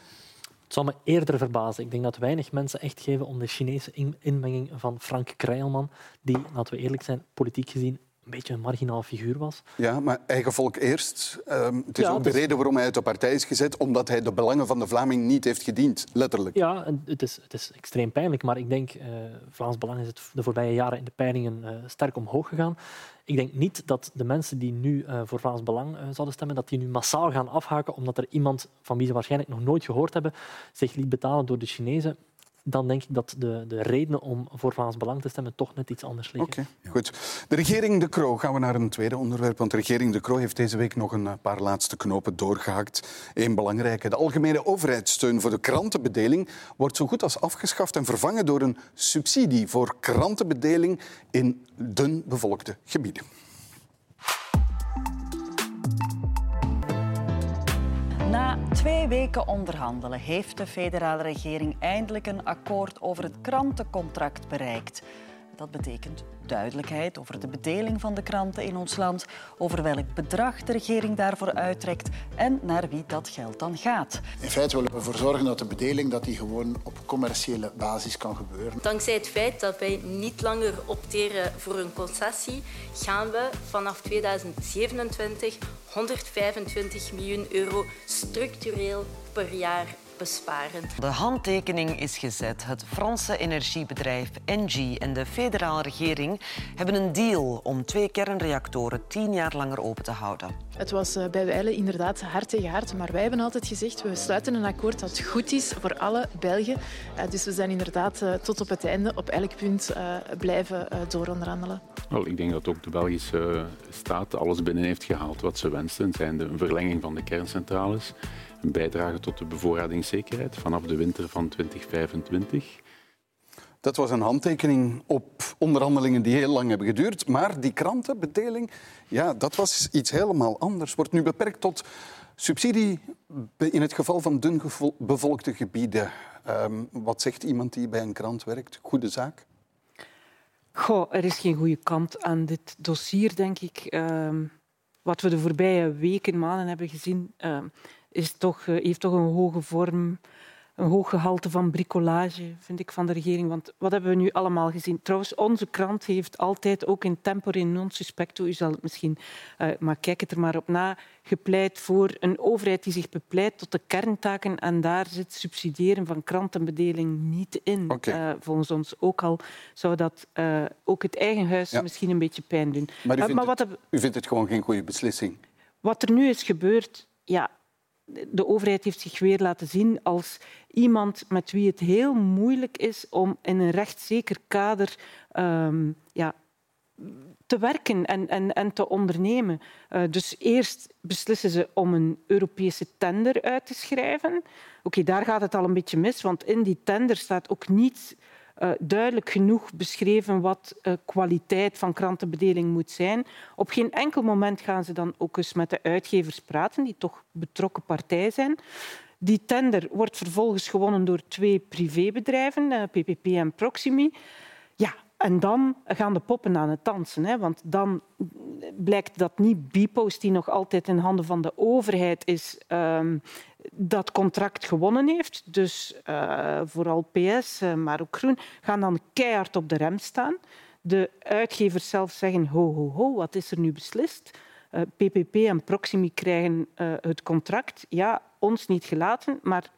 Het zal me eerder verbazen. Ik denk dat weinig mensen echt geven om de Chinese inmenging van Frank Krijlman, die, laten we eerlijk zijn, politiek gezien een beetje een marginaal figuur was. Ja, maar eigen volk eerst. Um, het is ja, ook de reden waarom hij uit de partij is gezet, omdat hij de belangen van de Vlaming niet heeft gediend, letterlijk. Ja, het is, het is extreem pijnlijk, maar ik denk, uh, Vlaams Belang is het de voorbije jaren in de peilingen uh, sterk omhoog gegaan. Ik denk niet dat de mensen die nu uh, voor Vlaams Belang zouden stemmen, dat die nu massaal gaan afhaken, omdat er iemand van wie ze waarschijnlijk nog nooit gehoord hebben, zich liet betalen door de Chinezen dan denk ik dat de, de redenen om voor Vlaams Belang te stemmen toch net iets anders liggen. Oké, okay, goed. De regering De Croo, gaan we naar een tweede onderwerp. Want de regering De Croo heeft deze week nog een paar laatste knopen doorgehakt. Eén belangrijke. De algemene overheidssteun voor de krantenbedeling wordt zo goed als afgeschaft en vervangen door een subsidie voor krantenbedeling in dun bevolkte gebieden. Na twee weken onderhandelen heeft de federale regering eindelijk een akkoord over het krantencontract bereikt. Dat betekent duidelijkheid over de bedeling van de kranten in ons land, over welk bedrag de regering daarvoor uittrekt en naar wie dat geld dan gaat. In feite willen we ervoor zorgen dat de bedeling dat die gewoon op commerciële basis kan gebeuren. Dankzij het feit dat wij niet langer opteren voor een concessie, gaan we vanaf 2027 125 miljoen euro structureel per jaar besparen. De handtekening is gezet. Het Franse energiebedrijf Engie en de federale regering hebben een deal om twee kernreactoren tien jaar langer open te houden. Het was eh, bij Wijlen inderdaad hard tegen hard, maar wij hebben altijd gezegd we sluiten een akkoord dat goed is voor alle Belgen. Eh, dus we zijn inderdaad eh, tot op het einde op elk punt blijven dooronderhandelen. Wel, ik denk dat ook de Belgische staat alles binnen heeft gehaald wat ze wensen. Het zijn de verlenging van de kerncentrales, een bijdrage tot de bevoorradingszekerheid vanaf de winter van 2025. Dat was een handtekening op onderhandelingen die heel lang hebben geduurd. Maar die krantenbedeling, ja, dat was iets helemaal anders. Wordt nu beperkt tot subsidie in het geval van dun bevolkte gebieden. Um, wat zegt iemand die bij een krant werkt? Goede zaak? Goh, er is geen goede kant aan dit dossier, denk ik. Um, wat we de voorbije weken, maanden hebben gezien, um, is toch, uh, heeft toch een hoge vorm een hoog gehalte van bricolage, vind ik, van de regering. Want wat hebben we nu allemaal gezien? Trouwens, onze krant heeft altijd, ook in tempore non suspecto, u zal het misschien, uh, maar kijk het er maar op na, gepleit voor een overheid die zich bepleit tot de kerntaken en daar zit subsidiëren van krantenbedeling niet in. Okay. Uh, volgens ons ook al zou dat uh, ook het eigen huis ja. misschien een beetje pijn doen. Maar, u vindt, maar wat het, u vindt het gewoon geen goede beslissing? Wat er nu is gebeurd, ja, de overheid heeft zich weer laten zien als iemand met wie het heel moeilijk is om in een rechtszeker kader um, ja, te werken en, en, en te ondernemen. Uh, dus eerst beslissen ze om een Europese tender uit te schrijven. Oké, daar gaat het al een beetje mis, want in die tender staat ook niet uh, duidelijk genoeg beschreven wat uh, kwaliteit van krantenbedeling moet zijn. Op geen enkel moment gaan ze dan ook eens met de uitgevers praten, die toch betrokken partij zijn. Die tender wordt vervolgens gewonnen door twee privébedrijven, PPP en Proximi. En dan gaan de poppen aan het dansen. Hè? Want dan blijkt dat niet Bpost, die nog altijd in handen van de overheid is, um, dat contract gewonnen heeft. Dus uh, vooral PS, uh, maar ook Groen, gaan dan keihard op de rem staan. De uitgevers zelf zeggen, ho, ho, ho, wat is er nu beslist? PPP en Proximi krijgen het contract. Ja, ons niet gelaten, maar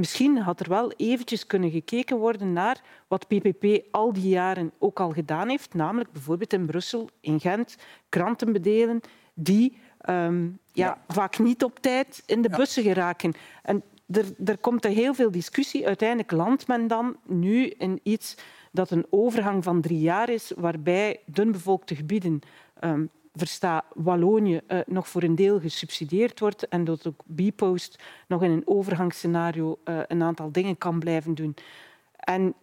Misschien had er wel eventjes kunnen gekeken worden naar wat PPP al die jaren ook al gedaan heeft, namelijk bijvoorbeeld in Brussel, in Gent, kranten bedelen die um, ja, ja, vaak niet op tijd in de ja. bussen geraken. En er, er komt er heel veel discussie. Uiteindelijk landt men dan nu in iets dat een overgang van drie jaar is, waarbij dunbevolkte gebieden um, versta Wallonië uh, nog voor een deel gesubsidieerd wordt en dat ook Bpost nog in een overgangsscenario uh, een aantal dingen kan blijven doen. En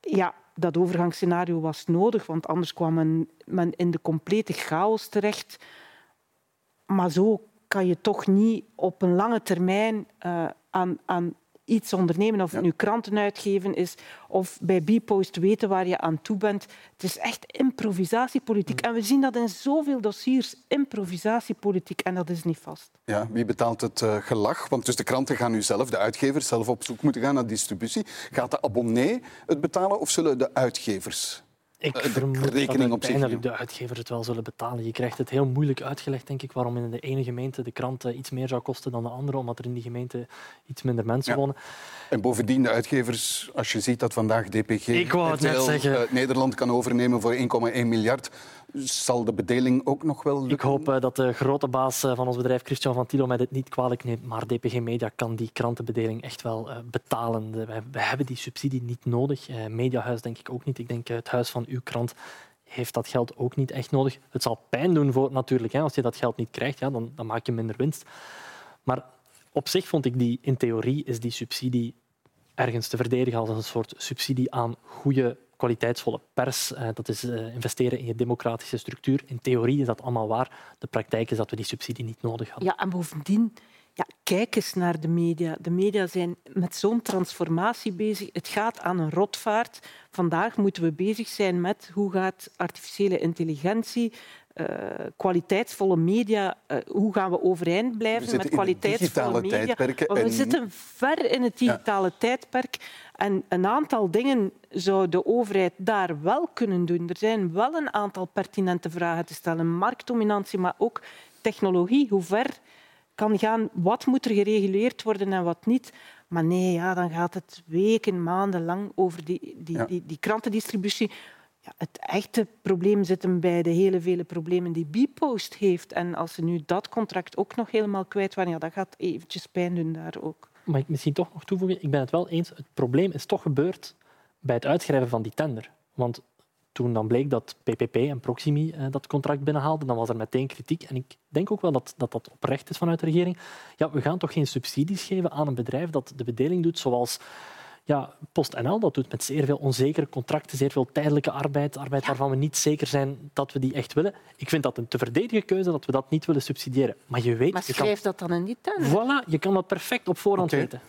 ja, dat overgangsscenario was nodig, want anders kwam men, men in de complete chaos terecht. Maar zo kan je toch niet op een lange termijn uh, aan, aan iets ondernemen, of het nu kranten uitgeven is of bij Bpost weten waar je aan toe bent. Het is echt improvisatiepolitiek. En we zien dat in zoveel dossiers, improvisatiepolitiek, en dat is niet vast. Ja, wie betaalt het uh, gelach? Want dus de kranten gaan nu zelf, de uitgevers, zelf op zoek moeten gaan naar distributie. Gaat de abonnee het betalen of zullen de uitgevers ik vermoed rekening dat uiteindelijk de uitgevers het wel zullen betalen. Je krijgt het heel moeilijk uitgelegd, denk ik, waarom in de ene gemeente de krant iets meer zou kosten dan de andere, omdat er in die gemeente iets minder mensen ja. wonen. En bovendien, de uitgevers, als je ziet dat vandaag DPG ik wou het net zeggen. Uh, Nederland kan overnemen voor 1,1 miljard, zal de bedeling ook nog wel lukken? Ik hoop dat de grote baas van ons bedrijf, Christian van Tilo, mij dit niet kwalijk neemt, maar DPG Media kan die krantenbedeling echt wel betalen. We, we, hebben die subsidie niet nodig. Mediahuis denk ik ook niet. Ik denk het huis van uw krant heeft dat geld ook niet echt nodig. Het zal pijn doen voor natuurlijk. Hè. Als je dat geld niet krijgt, ja, dan, dan maak je minder winst. Maar op zich vond ik die, in theorie is die subsidie ergens te verdedigen als een soort subsidie aan goede, kwaliteitsvolle pers. Dat is investeren in je democratische structuur. In theorie is dat allemaal waar. De praktijk is dat we die subsidie niet nodig hadden. Ja, en bovendien ja, kijk eens naar de media. De media zijn met zo'n transformatie bezig. Het gaat aan een rotvaart. Vandaag moeten we bezig zijn met hoe gaat artificiële intelligentie, uh, kwaliteitsvolle media, uh, hoe gaan we overeind blijven met kwaliteitsvolle media? We zitten ver in het digitale ja. tijdperk en een aantal dingen zou de overheid daar wel kunnen doen. Er zijn wel een aantal pertinente vragen te stellen. Marktdominantie, maar ook technologie. Hoe ver kan gaan, wat moet er gereguleerd worden en wat niet. Maar nee, ja, dan gaat het weken, maanden lang over die, die, die, die krantendistributie. Ja, het echte probleem zit hem bij de hele vele problemen die Bpost heeft. En als ze nu dat contract ook nog helemaal kwijt waren, ja, dat gaat eventjes pijn doen daar ook. Mag ik misschien toch nog toevoegen? Ik ben het wel eens. Het probleem is toch gebeurd bij het uitschrijven van die tender. Want toen dan bleek dat PPP en Proximi eh, dat contract binnenhaalden, dan was er meteen kritiek. En ik denk ook wel dat, dat dat oprecht is vanuit de regering. Ja, we gaan toch geen subsidies geven aan een bedrijf dat de bedeling doet zoals ja, PostNL dat doet met zeer veel onzekere contracten, zeer veel tijdelijke arbeid, arbeid waarvan we niet zeker zijn dat we die echt willen. Ik vind dat een te verdedigen keuze dat we dat niet willen subsidiëren. Maar je weet... Maar schrijf je kan... dat dan in die tender. Voilà, je kan dat perfect op voorhand weten.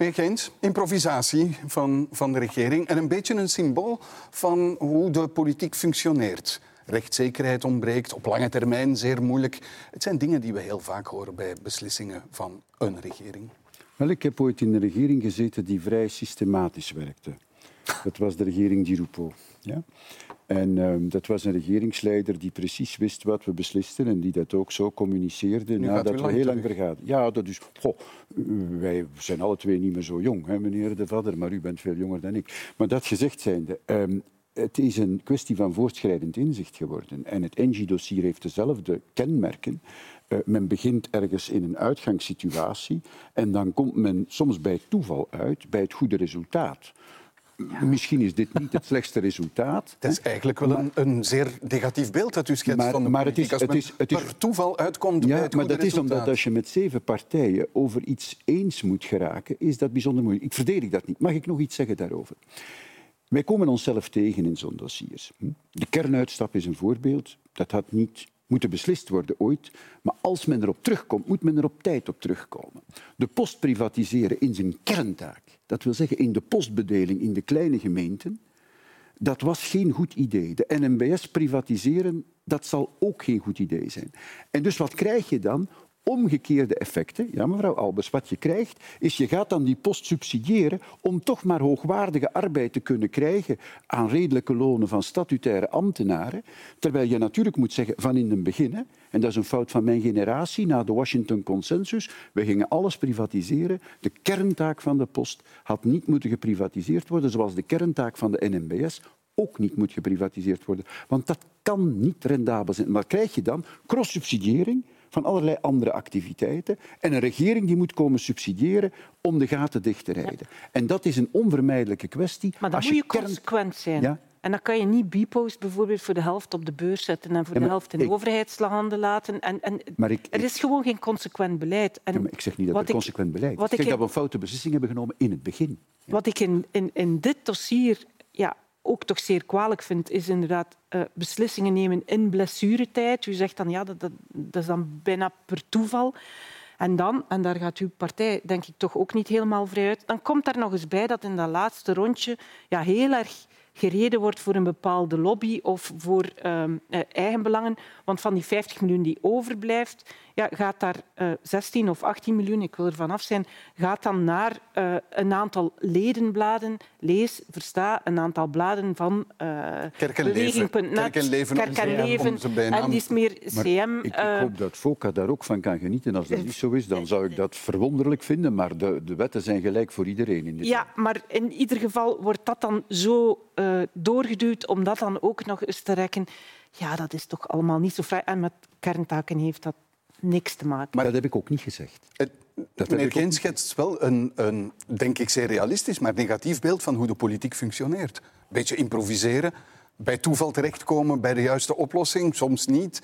Eens, improvisatie van, van de regering en een beetje een symbool van hoe de politiek functioneert. Rechtszekerheid ontbreekt, op lange termijn zeer moeilijk. Het zijn dingen die we heel vaak horen bij beslissingen van een regering. Wel, ik heb ooit in een regering gezeten die vrij systematisch werkte. Dat was de regering Di Rupo. Ja? En um, dat was een regeringsleider die precies wist wat we beslisten en die dat ook zo communiceerde nu nadat we heel lang vergaden. Ja, dat is. Goh, wij zijn alle twee niet meer zo jong, hè, meneer De Vader, maar u bent veel jonger dan ik. Maar dat gezegd zijnde. Um, het is een kwestie van voortschrijdend inzicht geworden. En het NG-dossier heeft dezelfde kenmerken. Uh, men begint ergens in een uitgangssituatie en dan komt men soms bij toeval uit bij het goede resultaat. Misschien is dit niet het slechtste resultaat. Het is eigenlijk wel een, een, zeer negatief beeld dat u schetst maar, van de maar het is, het is, het is, per toeval uitkomt ja, bij het maar dat resultaat. is omdat als je met zeven partijen over iets eens moet geraken, is dat bijzonder moeilijk. Ik verdedig dat niet. Mag ik nog iets zeggen daarover? Wij komen onszelf tegen in zo'n dossiers. Hm? De kernuitstap is een voorbeeld. Dat had niet moeten beslist worden ooit. Maar als men erop terugkomt, moet men er op tijd op terugkomen. De post privatiseren in zijn kerntaak, dat wil zeggen in de postbedeling in de kleine gemeenten, dat was geen goed idee. De NMBS privatiseren, dat zal ook geen goed idee zijn. En dus wat krijg je dan? Omgekeerde effecten. Ja, mevrouw Albers, wat je krijgt, is je gaat dan die post subsidiëren om toch maar hoogwaardige arbeid te kunnen krijgen aan redelijke lonen van statutaire ambtenaren. Terwijl je natuurlijk moet zeggen van in het begin, hè, en dat is een fout van mijn generatie, na de Washington Consensus, we gingen alles privatiseren. De kerntaak van de post had niet moeten geprivatiseerd worden, zoals de kerntaak van de NMBS ook niet moet geprivatiseerd worden. Want dat kan niet rendabel zijn. Maar krijg je dan cross-subsidiëring van allerlei andere activiteiten. En een regering die moet komen subsidiëren om de gaten dicht te rijden. En dat is een onvermijdelijke kwestie. Maar dan moet je, consequent zijn. Ja? En dan kan je niet Bpost bijvoorbeeld voor de helft op de beurs zetten en voor de helft in de overheidshanden laten. En, en maar ik, er is gewoon geen consequent beleid. En ja, ik zeg niet dat er consequent beleid is. Ik zeg dat we een foute beslissing hebben genomen in het begin. Wat ik in, in, in dit dossier ja, ook toch zeer kwalijk vind, is inderdaad uh, beslissingen nemen in blessuretijd. U zegt dan, ja, dat, dat, dat, is dan bijna per toeval. En dan, en daar gaat uw partij denk ik toch ook niet helemaal vrij uit, dan komt daar nog eens bij dat in dat laatste rondje ja, heel erg gereden wordt voor een bepaalde lobby of voor um, eigen belangen. Want van die 50 miljoen die overblijft, ja, gaat daar uh, eh, 16 of 18 miljoen, ik wil er vanaf zijn, gaat dan naar uh, een aantal ledenbladen. Lees, versta, een aantal bladen van uh, Kerk en Leven. Kerk en Leven. Kerk en, leven. en die is meer CM. Ik, ik, hoop dat FOCA daar ook van kan genieten. Als dat niet zo is, dan zou ik dat verwonderlijk vinden. Maar de, de wetten zijn gelijk voor iedereen. In dit ja, maar in ieder geval wordt dat dan zo doorgeduwd om dat dan ook nog eens te rekken. Ja, dat is toch allemaal niet zo vrij. En met kerntaken heeft dat niks te maken. Maar dat heb ik ook niet gezegd. Het, dat meneer Geen schetst wel een, een, denk ik, zeer realistisch, maar negatief beeld van hoe de politiek functioneert. Een beetje improviseren, bij toeval terechtkomen bij de juiste oplossing, soms niet.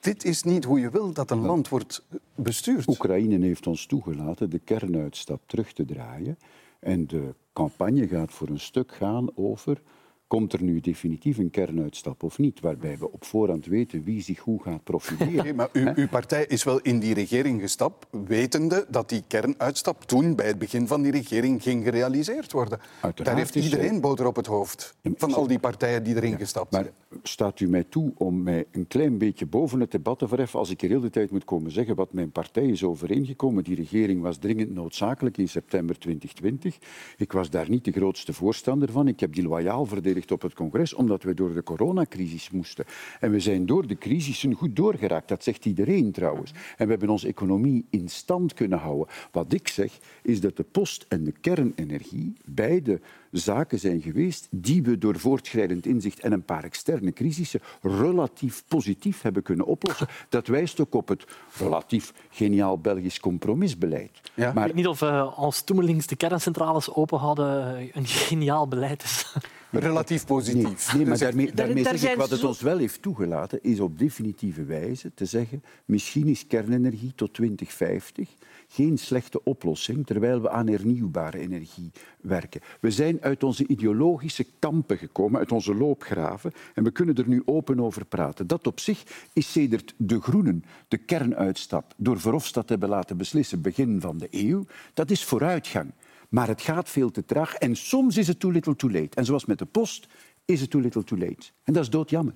Dit is niet hoe je wil dat een land wordt bestuurd. Oekraïne heeft ons toegelaten de kernuitstap terug te draaien. En de campagne gaat voor een stuk gaan over Komt er nu definitief een kernuitstap of niet? Waarbij we op voorhand weten wie zich hoe gaat profileren. Nee, maar uw, uw, partij is wel in die regering gestapt, wetende dat die kernuitstap toen bij het begin van die regering ging gerealiseerd worden. Uiteraard Daar heeft iedereen boter op het hoofd van al die partijen die erin gestapt maar zijn. staat u mij toe om mij een klein beetje boven het debat te verheffen als ik er heel de tijd moet komen zeggen wat mijn partij is overeengekomen? Die regering was dringend noodzakelijk in september 2020. Ik was daar niet de grootste voorstander van. Ik heb die loyaal verdedigd op het congres, omdat we door de coronacrisis moesten. En we zijn door de crisissen goed doorgeraakt. Dat zegt iedereen trouwens. En we hebben onze economie in stand kunnen houden. Wat ik zeg, is dat de post en de kernenergie beide zaken zijn geweest die we door voortschrijdend inzicht en een paar externe crisissen relatief positief hebben kunnen oplossen. Dat wijst ook op het relatief geniaal Belgisch compromisbeleid. Ja. Maar... Ik weet niet of uh, als Toemelings de kerncentrales open hadden een geniaal beleid is. Relatief positief. Nee, nee maar daarmee, daarmee zeg ik wat het ons wel heeft toegelaten, is op definitieve wijze te zeggen, misschien is kernenergie tot 2050 geen slechte oplossing, terwijl we aan hernieuwbare energie werken. We zijn uit onze ideologische kampen gekomen, uit onze loopgraven, en we kunnen er nu open over praten. Dat op zich is sedert de Groenen de kernuitstap door Verhofstadt hebben laten beslissen begin van de eeuw, dat is vooruitgang. Maar het gaat veel te traag en soms is het too little too late. En zoals met de post is het too little too late. En dat is doodjammer.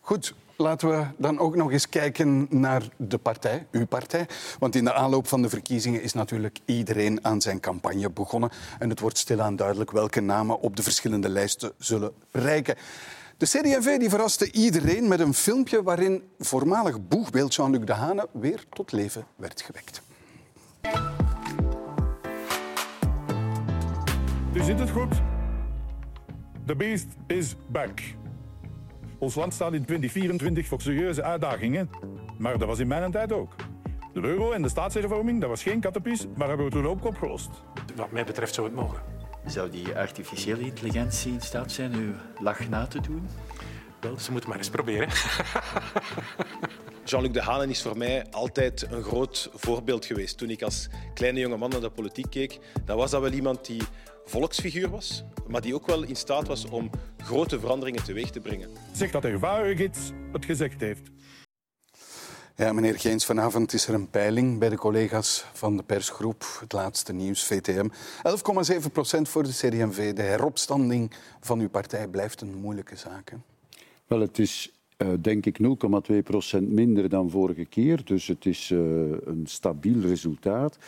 Goed, laten we dan ook nog eens kijken naar de partij, uw partij. Want in de aanloop van de verkiezingen is natuurlijk iedereen aan zijn campagne begonnen. En het wordt stilaan duidelijk welke namen op de verschillende lijsten zullen bereiken. De CD&V die verraste iedereen met een filmpje waarin voormalig boegbeeld Jean-Luc Dehane weer tot leven werd gewekt. U ziet het goed. The beast is back. Ons land staat in 2024 voor serieuze uitdagingen, maar dat was in mijn tijd ook. De euro en de staatshervorming, dat was geen kattenpies, maar hebben we toen ook opgelost. Wat mij betreft zou het mogen. Zou die artificiële intelligentie in staat zijn uw lach na te doen? Wel, ze moeten maar eens proberen. Jean-Luc Dehaene is voor mij altijd een groot voorbeeld geweest. Toen ik als kleine jonge man naar de politiek keek, dan was dat wel iemand die volksfiguur was, maar die ook wel in staat was om grote veranderingen teweeg te brengen. Zeg dat de ervaren het gezegd heeft. Ja, meneer Geens, vanavond is er een peiling bij de collega's van de persgroep, het laatste nieuws, VTM. 11,7 procent voor de CD&V. De heropstanding van uw partij blijft een moeilijke zaak. Hè? Wel, het is uh, denk ik 0,2 procent minder dan vorige keer, dus het is uh, een stabiel resultaat.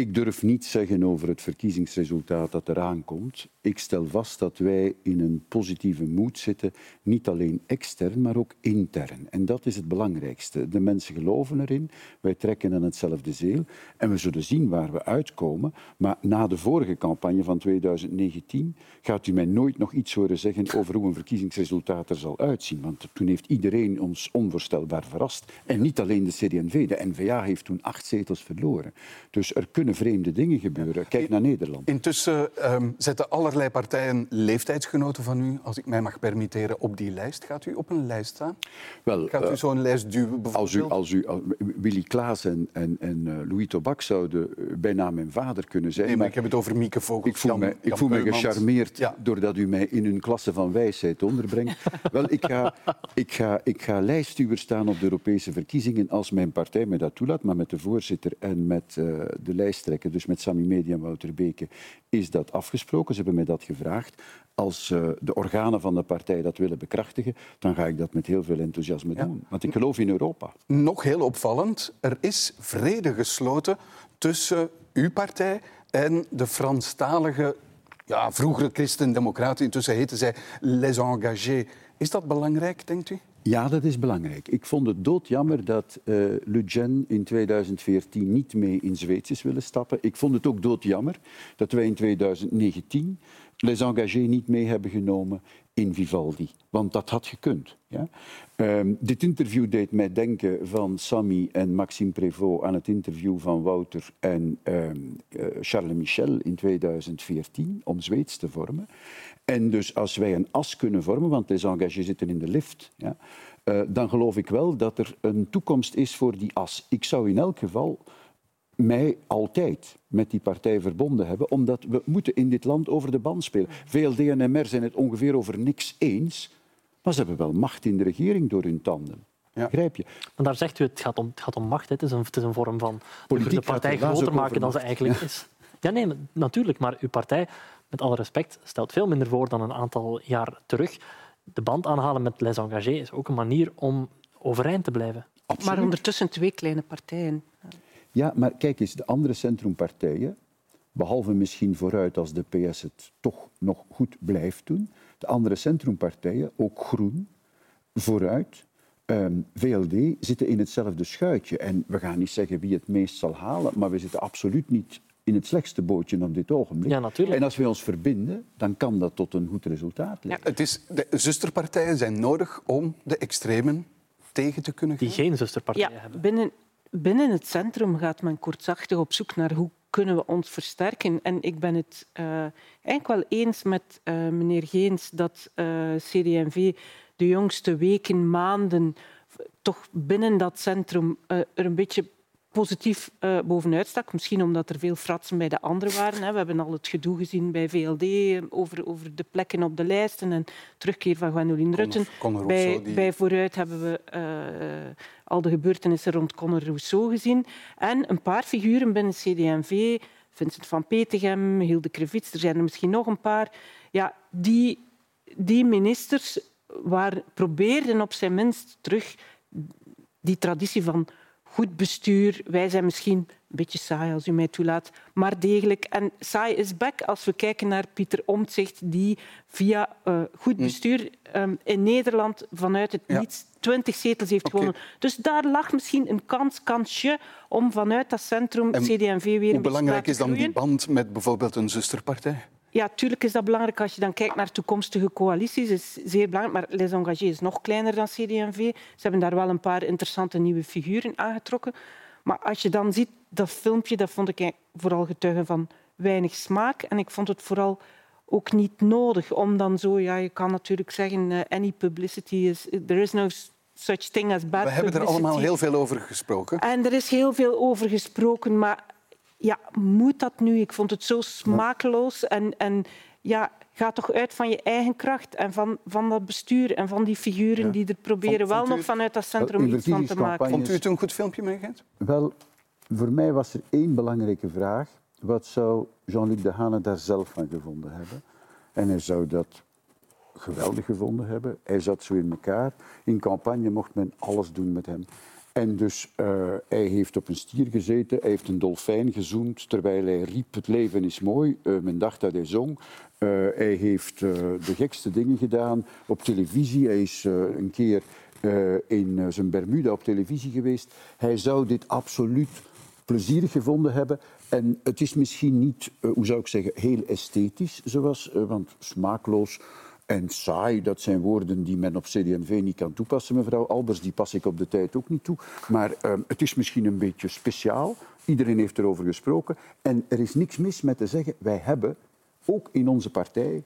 Ik durf niet zeggen over het verkiezingsresultaat dat eraan komt. Ik stel vast dat wij in een positieve moed zitten, niet alleen extern, maar ook intern. En dat is het belangrijkste. De mensen geloven erin, wij trekken aan hetzelfde zeel en we zullen zien waar we uitkomen. Maar na de vorige campagne van 2019 gaat u mij nooit nog iets horen zeggen over hoe een verkiezingsresultaat er zal uitzien. Want toen heeft iedereen ons onvoorstelbaar verrast. En niet alleen de CD&V. De N-VA heeft toen acht zetels verloren. Dus er kunnen vreemde dingen gebeuren. Kijk naar Nederland. Intussen um, zetten allerlei partijen leeftijdsgenoten van u, als ik mij mag permitteren, op die lijst. Gaat u op een lijst staan? Wel, Gaat u uh, zo'n lijst duwen Als u, als u als Willy Klaas en, en, en uh, Louis Tobak zouden bijna mijn vader kunnen zijn. Nee, maar, maar ik heb het over Mieke Vogels. Ik voel, Jan, mij, ik voel me gecharmeerd ja. doordat u mij in een klasse van wijsheid onderbrengt. Wel, ik ga, ik, ga, ik ga lijststuwer staan op de Europese verkiezingen als mijn partij me dat toelaat, maar met de voorzitter en met uh, de dus met Sami Media en Wouter Beke, is dat afgesproken. Ze hebben mij dat gevraagd. Als uh, de organen van de partij dat willen bekrachtigen, dan ga ik dat met heel veel enthousiasme ja. doen. Want ik geloof in Europa. Nog heel opvallend, er is vrede gesloten tussen uw partij en de Franstalige ja, vroegere Christen-Democraten. Intussen heten zij Les Engagés. Is dat belangrijk, denkt u? Ja, dat is belangrijk. Ik vond het doodjammer dat uh, Le Pen in 2014 niet mee in Zweeds is willen stappen. Ik vond het ook doodjammer dat wij in 2019 Les Engagés niet mee hebben genomen in Vivaldi. Want dat had gekund. Ja? Um, dit interview deed mij denken van Samy en Maxime Prévost aan het interview van Wouter en uh, Charles Michel in 2014 om Zweeds te vormen. En dus als wij een as kunnen vormen, want les engagés zitten in de lift, ja, uh, dan geloof ik wel dat er een toekomst is voor die as. Ik zou in elk geval mij altijd met die partij verbonden hebben, omdat we moeten in dit land over de band spelen. VLD en MR zijn het ongeveer over niks eens, maar ze hebben wel macht in de regering door hun tanden. Begrijp je? Maar daar zegt u, het gaat om, het gaat om macht. hè. Het is, een, het is een vorm van de, Politiek de partij groter maken dan ze eigenlijk Ja. is. Ja, nee, natuurlijk. Maar uw partij, met alle respect, stelt veel minder voor dan een aantal jaar terug. De band aanhalen met Les Engagés is ook een manier om overeind te blijven. Maar ondertussen twee kleine partijen. Ja, maar kijk eens, de andere centrumpartijen, behalve misschien vooruit als de PS het toch nog goed blijft doen, de andere centrumpartijen, ook Groen, vooruit, ehm, VLD, zitten in hetzelfde schuitje. En we gaan niet zeggen wie het meest zal halen, maar we zitten absoluut niet in het slechtste bootje op dit ogenblik. Ja, natuurlijk. En als we ons verbinden, dan kan dat tot een goed resultaat Ja, leiden. het is, de zusterpartijen zijn nodig om de extremen tegen te kunnen gaan. Die geen zusterpartijen Ja, hebben. binnen, binnen het centrum gaat men kortzachtig op zoek naar hoe kunnen we ons versterken. En ik ben het eh, eigenlijk wel eens met eh, meneer Geens dat eh CD&V de jongste weken, maanden toch binnen dat centrum er een beetje positief eh, bovenuit stak. Misschien omdat er veel fratsen bij de anderen waren. Hè. We hebben al het gedoe gezien bij VLD over, over de plekken op de lijsten en terugkeer van Gwendoline Rutten. Conor bij, die- bij Vooruit hebben we eh, al de gebeurtenissen rond Conor Rousseau gezien. En een paar figuren binnen CD&V, Vincent van Petegem, Hilde Krevits, er zijn er misschien nog een paar, ja, die, die ministers waar, probeerden op zijn minst terug die traditie van goed bestuur. Wij zijn misschien een beetje saai, als u mij toelaat, maar degelijk. En saai is back als we kijken naar Pieter Omtzigt, die via eh, goed bestuur ehm, in Nederland vanuit het Ja. niets 20 zetels heeft gewonnen. Dus daar lag misschien een kans, kansje om vanuit dat centrum En CD&V weer een Hoe belangrijk is dan die band met bijvoorbeeld een zusterpartij? Ja, tuurlijk is dat belangrijk als je dan kijkt naar toekomstige coalities. is zeer belangrijk, maar Les Engagés is nog kleiner dan CD&V. Ze hebben daar wel een paar interessante nieuwe figuren aangetrokken. Maar als je dan ziet, dat filmpje, dat vond ik vooral getuigen van weinig smaak. En ik vond het vooral ook niet nodig om dan zo... Ja, je kan natuurlijk zeggen, eh, any publicity is... There is no such thing as bad We hebben er allemaal heel veel over gesproken. En er is heel veel over gesproken, maar ja, moet dat nu? Ik vond het zo smakeloos. En, en ja, ga toch uit van je eigen kracht en van, van dat bestuur en van die figuren die er proberen Vond- wel vond nog vanuit dat centrum iets van te maken. Vond u het een goed filmpje, meneer Gent? Wel, voor mij was er één belangrijke vraag. Wat zou Jean-Luc Dehane daar zelf van gevonden hebben? En hij zou dat geweldig gevonden hebben. Hij zat zo in elkaar. In campagne mocht men alles doen met hem. En dus eh, hij heeft op een stier gezeten, hij heeft een dolfijn gezoend terwijl hij riep het leven is mooi. Eh, men dacht dat hij zong. Eh, hij heeft de gekste dingen gedaan op televisie. Hij is een keer in zijn Bermuda op televisie geweest. Hij zou dit absoluut plezierig gevonden hebben. En het is misschien niet, hoe zou ik zeggen, heel esthetisch, zoals, want smaakloos en saai, dat zijn woorden die men op CD&V niet kan toepassen, mevrouw Albers. Die pas ik op de tijd ook niet toe. Maar eh, het is misschien een beetje speciaal. Iedereen heeft erover gesproken. En er is niks mis met te zeggen, wij hebben ook in onze partij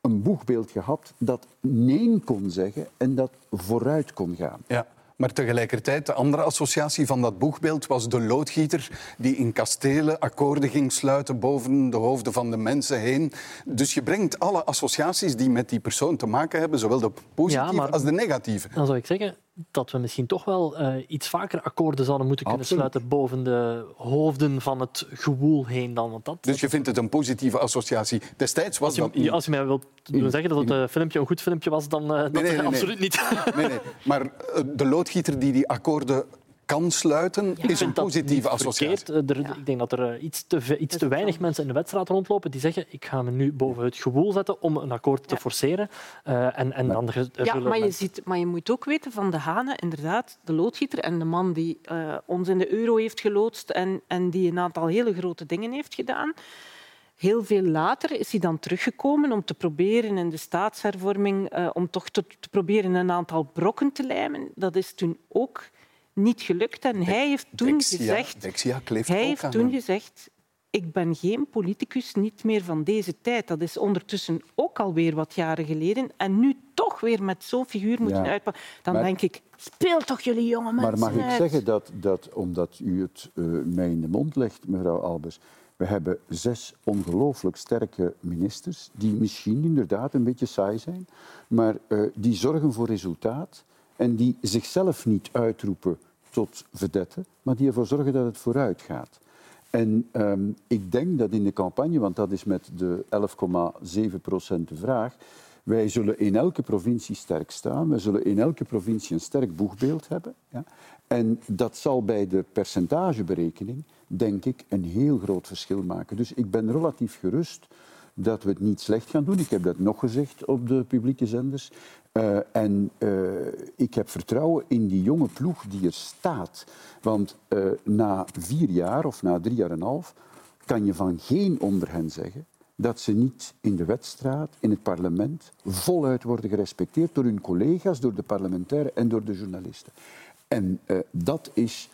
een boegbeeld gehad dat nee kon zeggen en dat vooruit kon gaan. Ja. Maar tegelijkertijd, de andere associatie van dat boegbeeld was de loodgieter die in kastelen akkoorden ging sluiten boven de hoofden van de mensen heen. Dus je brengt alle associaties die met die persoon te maken hebben, zowel de positieve maar- als de negatieve. Dan zou ik zeggen dat we misschien toch wel eh, iets vaker akkoorden zouden moeten kunnen Absoluut. sluiten boven de hoofden van het gewoel heen dan. Want dat, Dus je vindt het een positieve associatie. Destijds was als, dat je, niet. als je mij wilt doen zeggen dat het eh, filmpje een goed filmpje was, dan dat nee, nee, nee. absoluut niet. Nee, nee. Maar de loodgieter die die akkoorden kan sluiten, is een positieve associatie. verkeerd. Eh, Ik denk dat er eh, iets te, iets te weinig mensen in de wedstrijd rondlopen die zeggen ik ga me nu boven het gewoel zetten om een akkoord te forceren. Eh, en, en dan er, er Ja, maar je, ziet, maar je moet ook weten van de Hane, inderdaad, de loodgieter en de man die eh, ons in de euro heeft geloodst en, en die een aantal hele grote dingen heeft gedaan. Heel veel later is hij dan teruggekomen om te proberen in de staatshervorming eh, om toch te, te proberen een aantal brokken te lijmen. Dat is toen ook niet gelukt. En hij heeft toen Dexia, gezegd... Dexia Hij heeft toen gezegd, ik ben geen politicus, niet meer van deze tijd. Dat is ondertussen ook alweer wat jaren geleden. En nu toch weer met zo'n figuur moeten Ja. uitpakken. Dan Maar- denk ik, speel toch jullie jonge mensen Maar mag ik uit. zeggen dat, dat omdat u het eh, mij in de mond legt, mevrouw Albers, we hebben zes ongelooflijk sterke ministers die misschien inderdaad een beetje saai zijn, maar eh, die zorgen voor resultaat en die zichzelf niet uitroepen tot vedette, maar die ervoor zorgen dat het vooruit gaat. En ehm, ik denk dat in de campagne, want dat is met de 11,7 procent de vraag, wij zullen in elke provincie sterk staan. We zullen in elke provincie een sterk boegbeeld hebben. Ja. En dat zal bij de percentageberekening, denk ik, een heel groot verschil maken. Dus ik ben relatief gerust dat we het niet slecht gaan doen. Ik heb dat nog gezegd op de publieke zenders. Eh, en eh, ik heb vertrouwen in die jonge ploeg die er staat. Want eh, na vier jaar of na drie jaar en een half kan je van geen onder hen zeggen dat ze niet in de wedstrijd, in het parlement, voluit worden gerespecteerd door hun collega's, door de parlementaire en door de journalisten. En dat is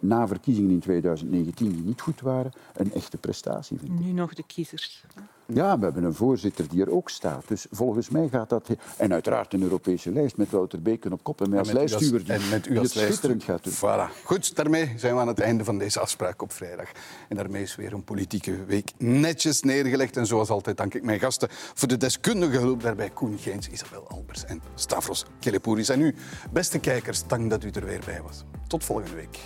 na verkiezingen in 2019 die niet goed waren, een echte prestatie. Vind ik. Nu nog de kiezers. Ja, we hebben een voorzitter die er ook staat. Dus volgens mij gaat dat... En uiteraard een Europese lijst met Wouter Beken op kop en mij als die, en met u als schitterend gaat doen. Voilà. Goed, daarmee zijn we aan het einde van deze afspraak op vrijdag. En daarmee is weer een politieke week netjes neergelegd. En zoals altijd dank ik mijn gasten voor de deskundige hulp daarbij. Koen Geens, Isabel Albers en Stavros Kelepouris. En u, beste kijkers, dank dat u er weer bij was. Tot volgende week.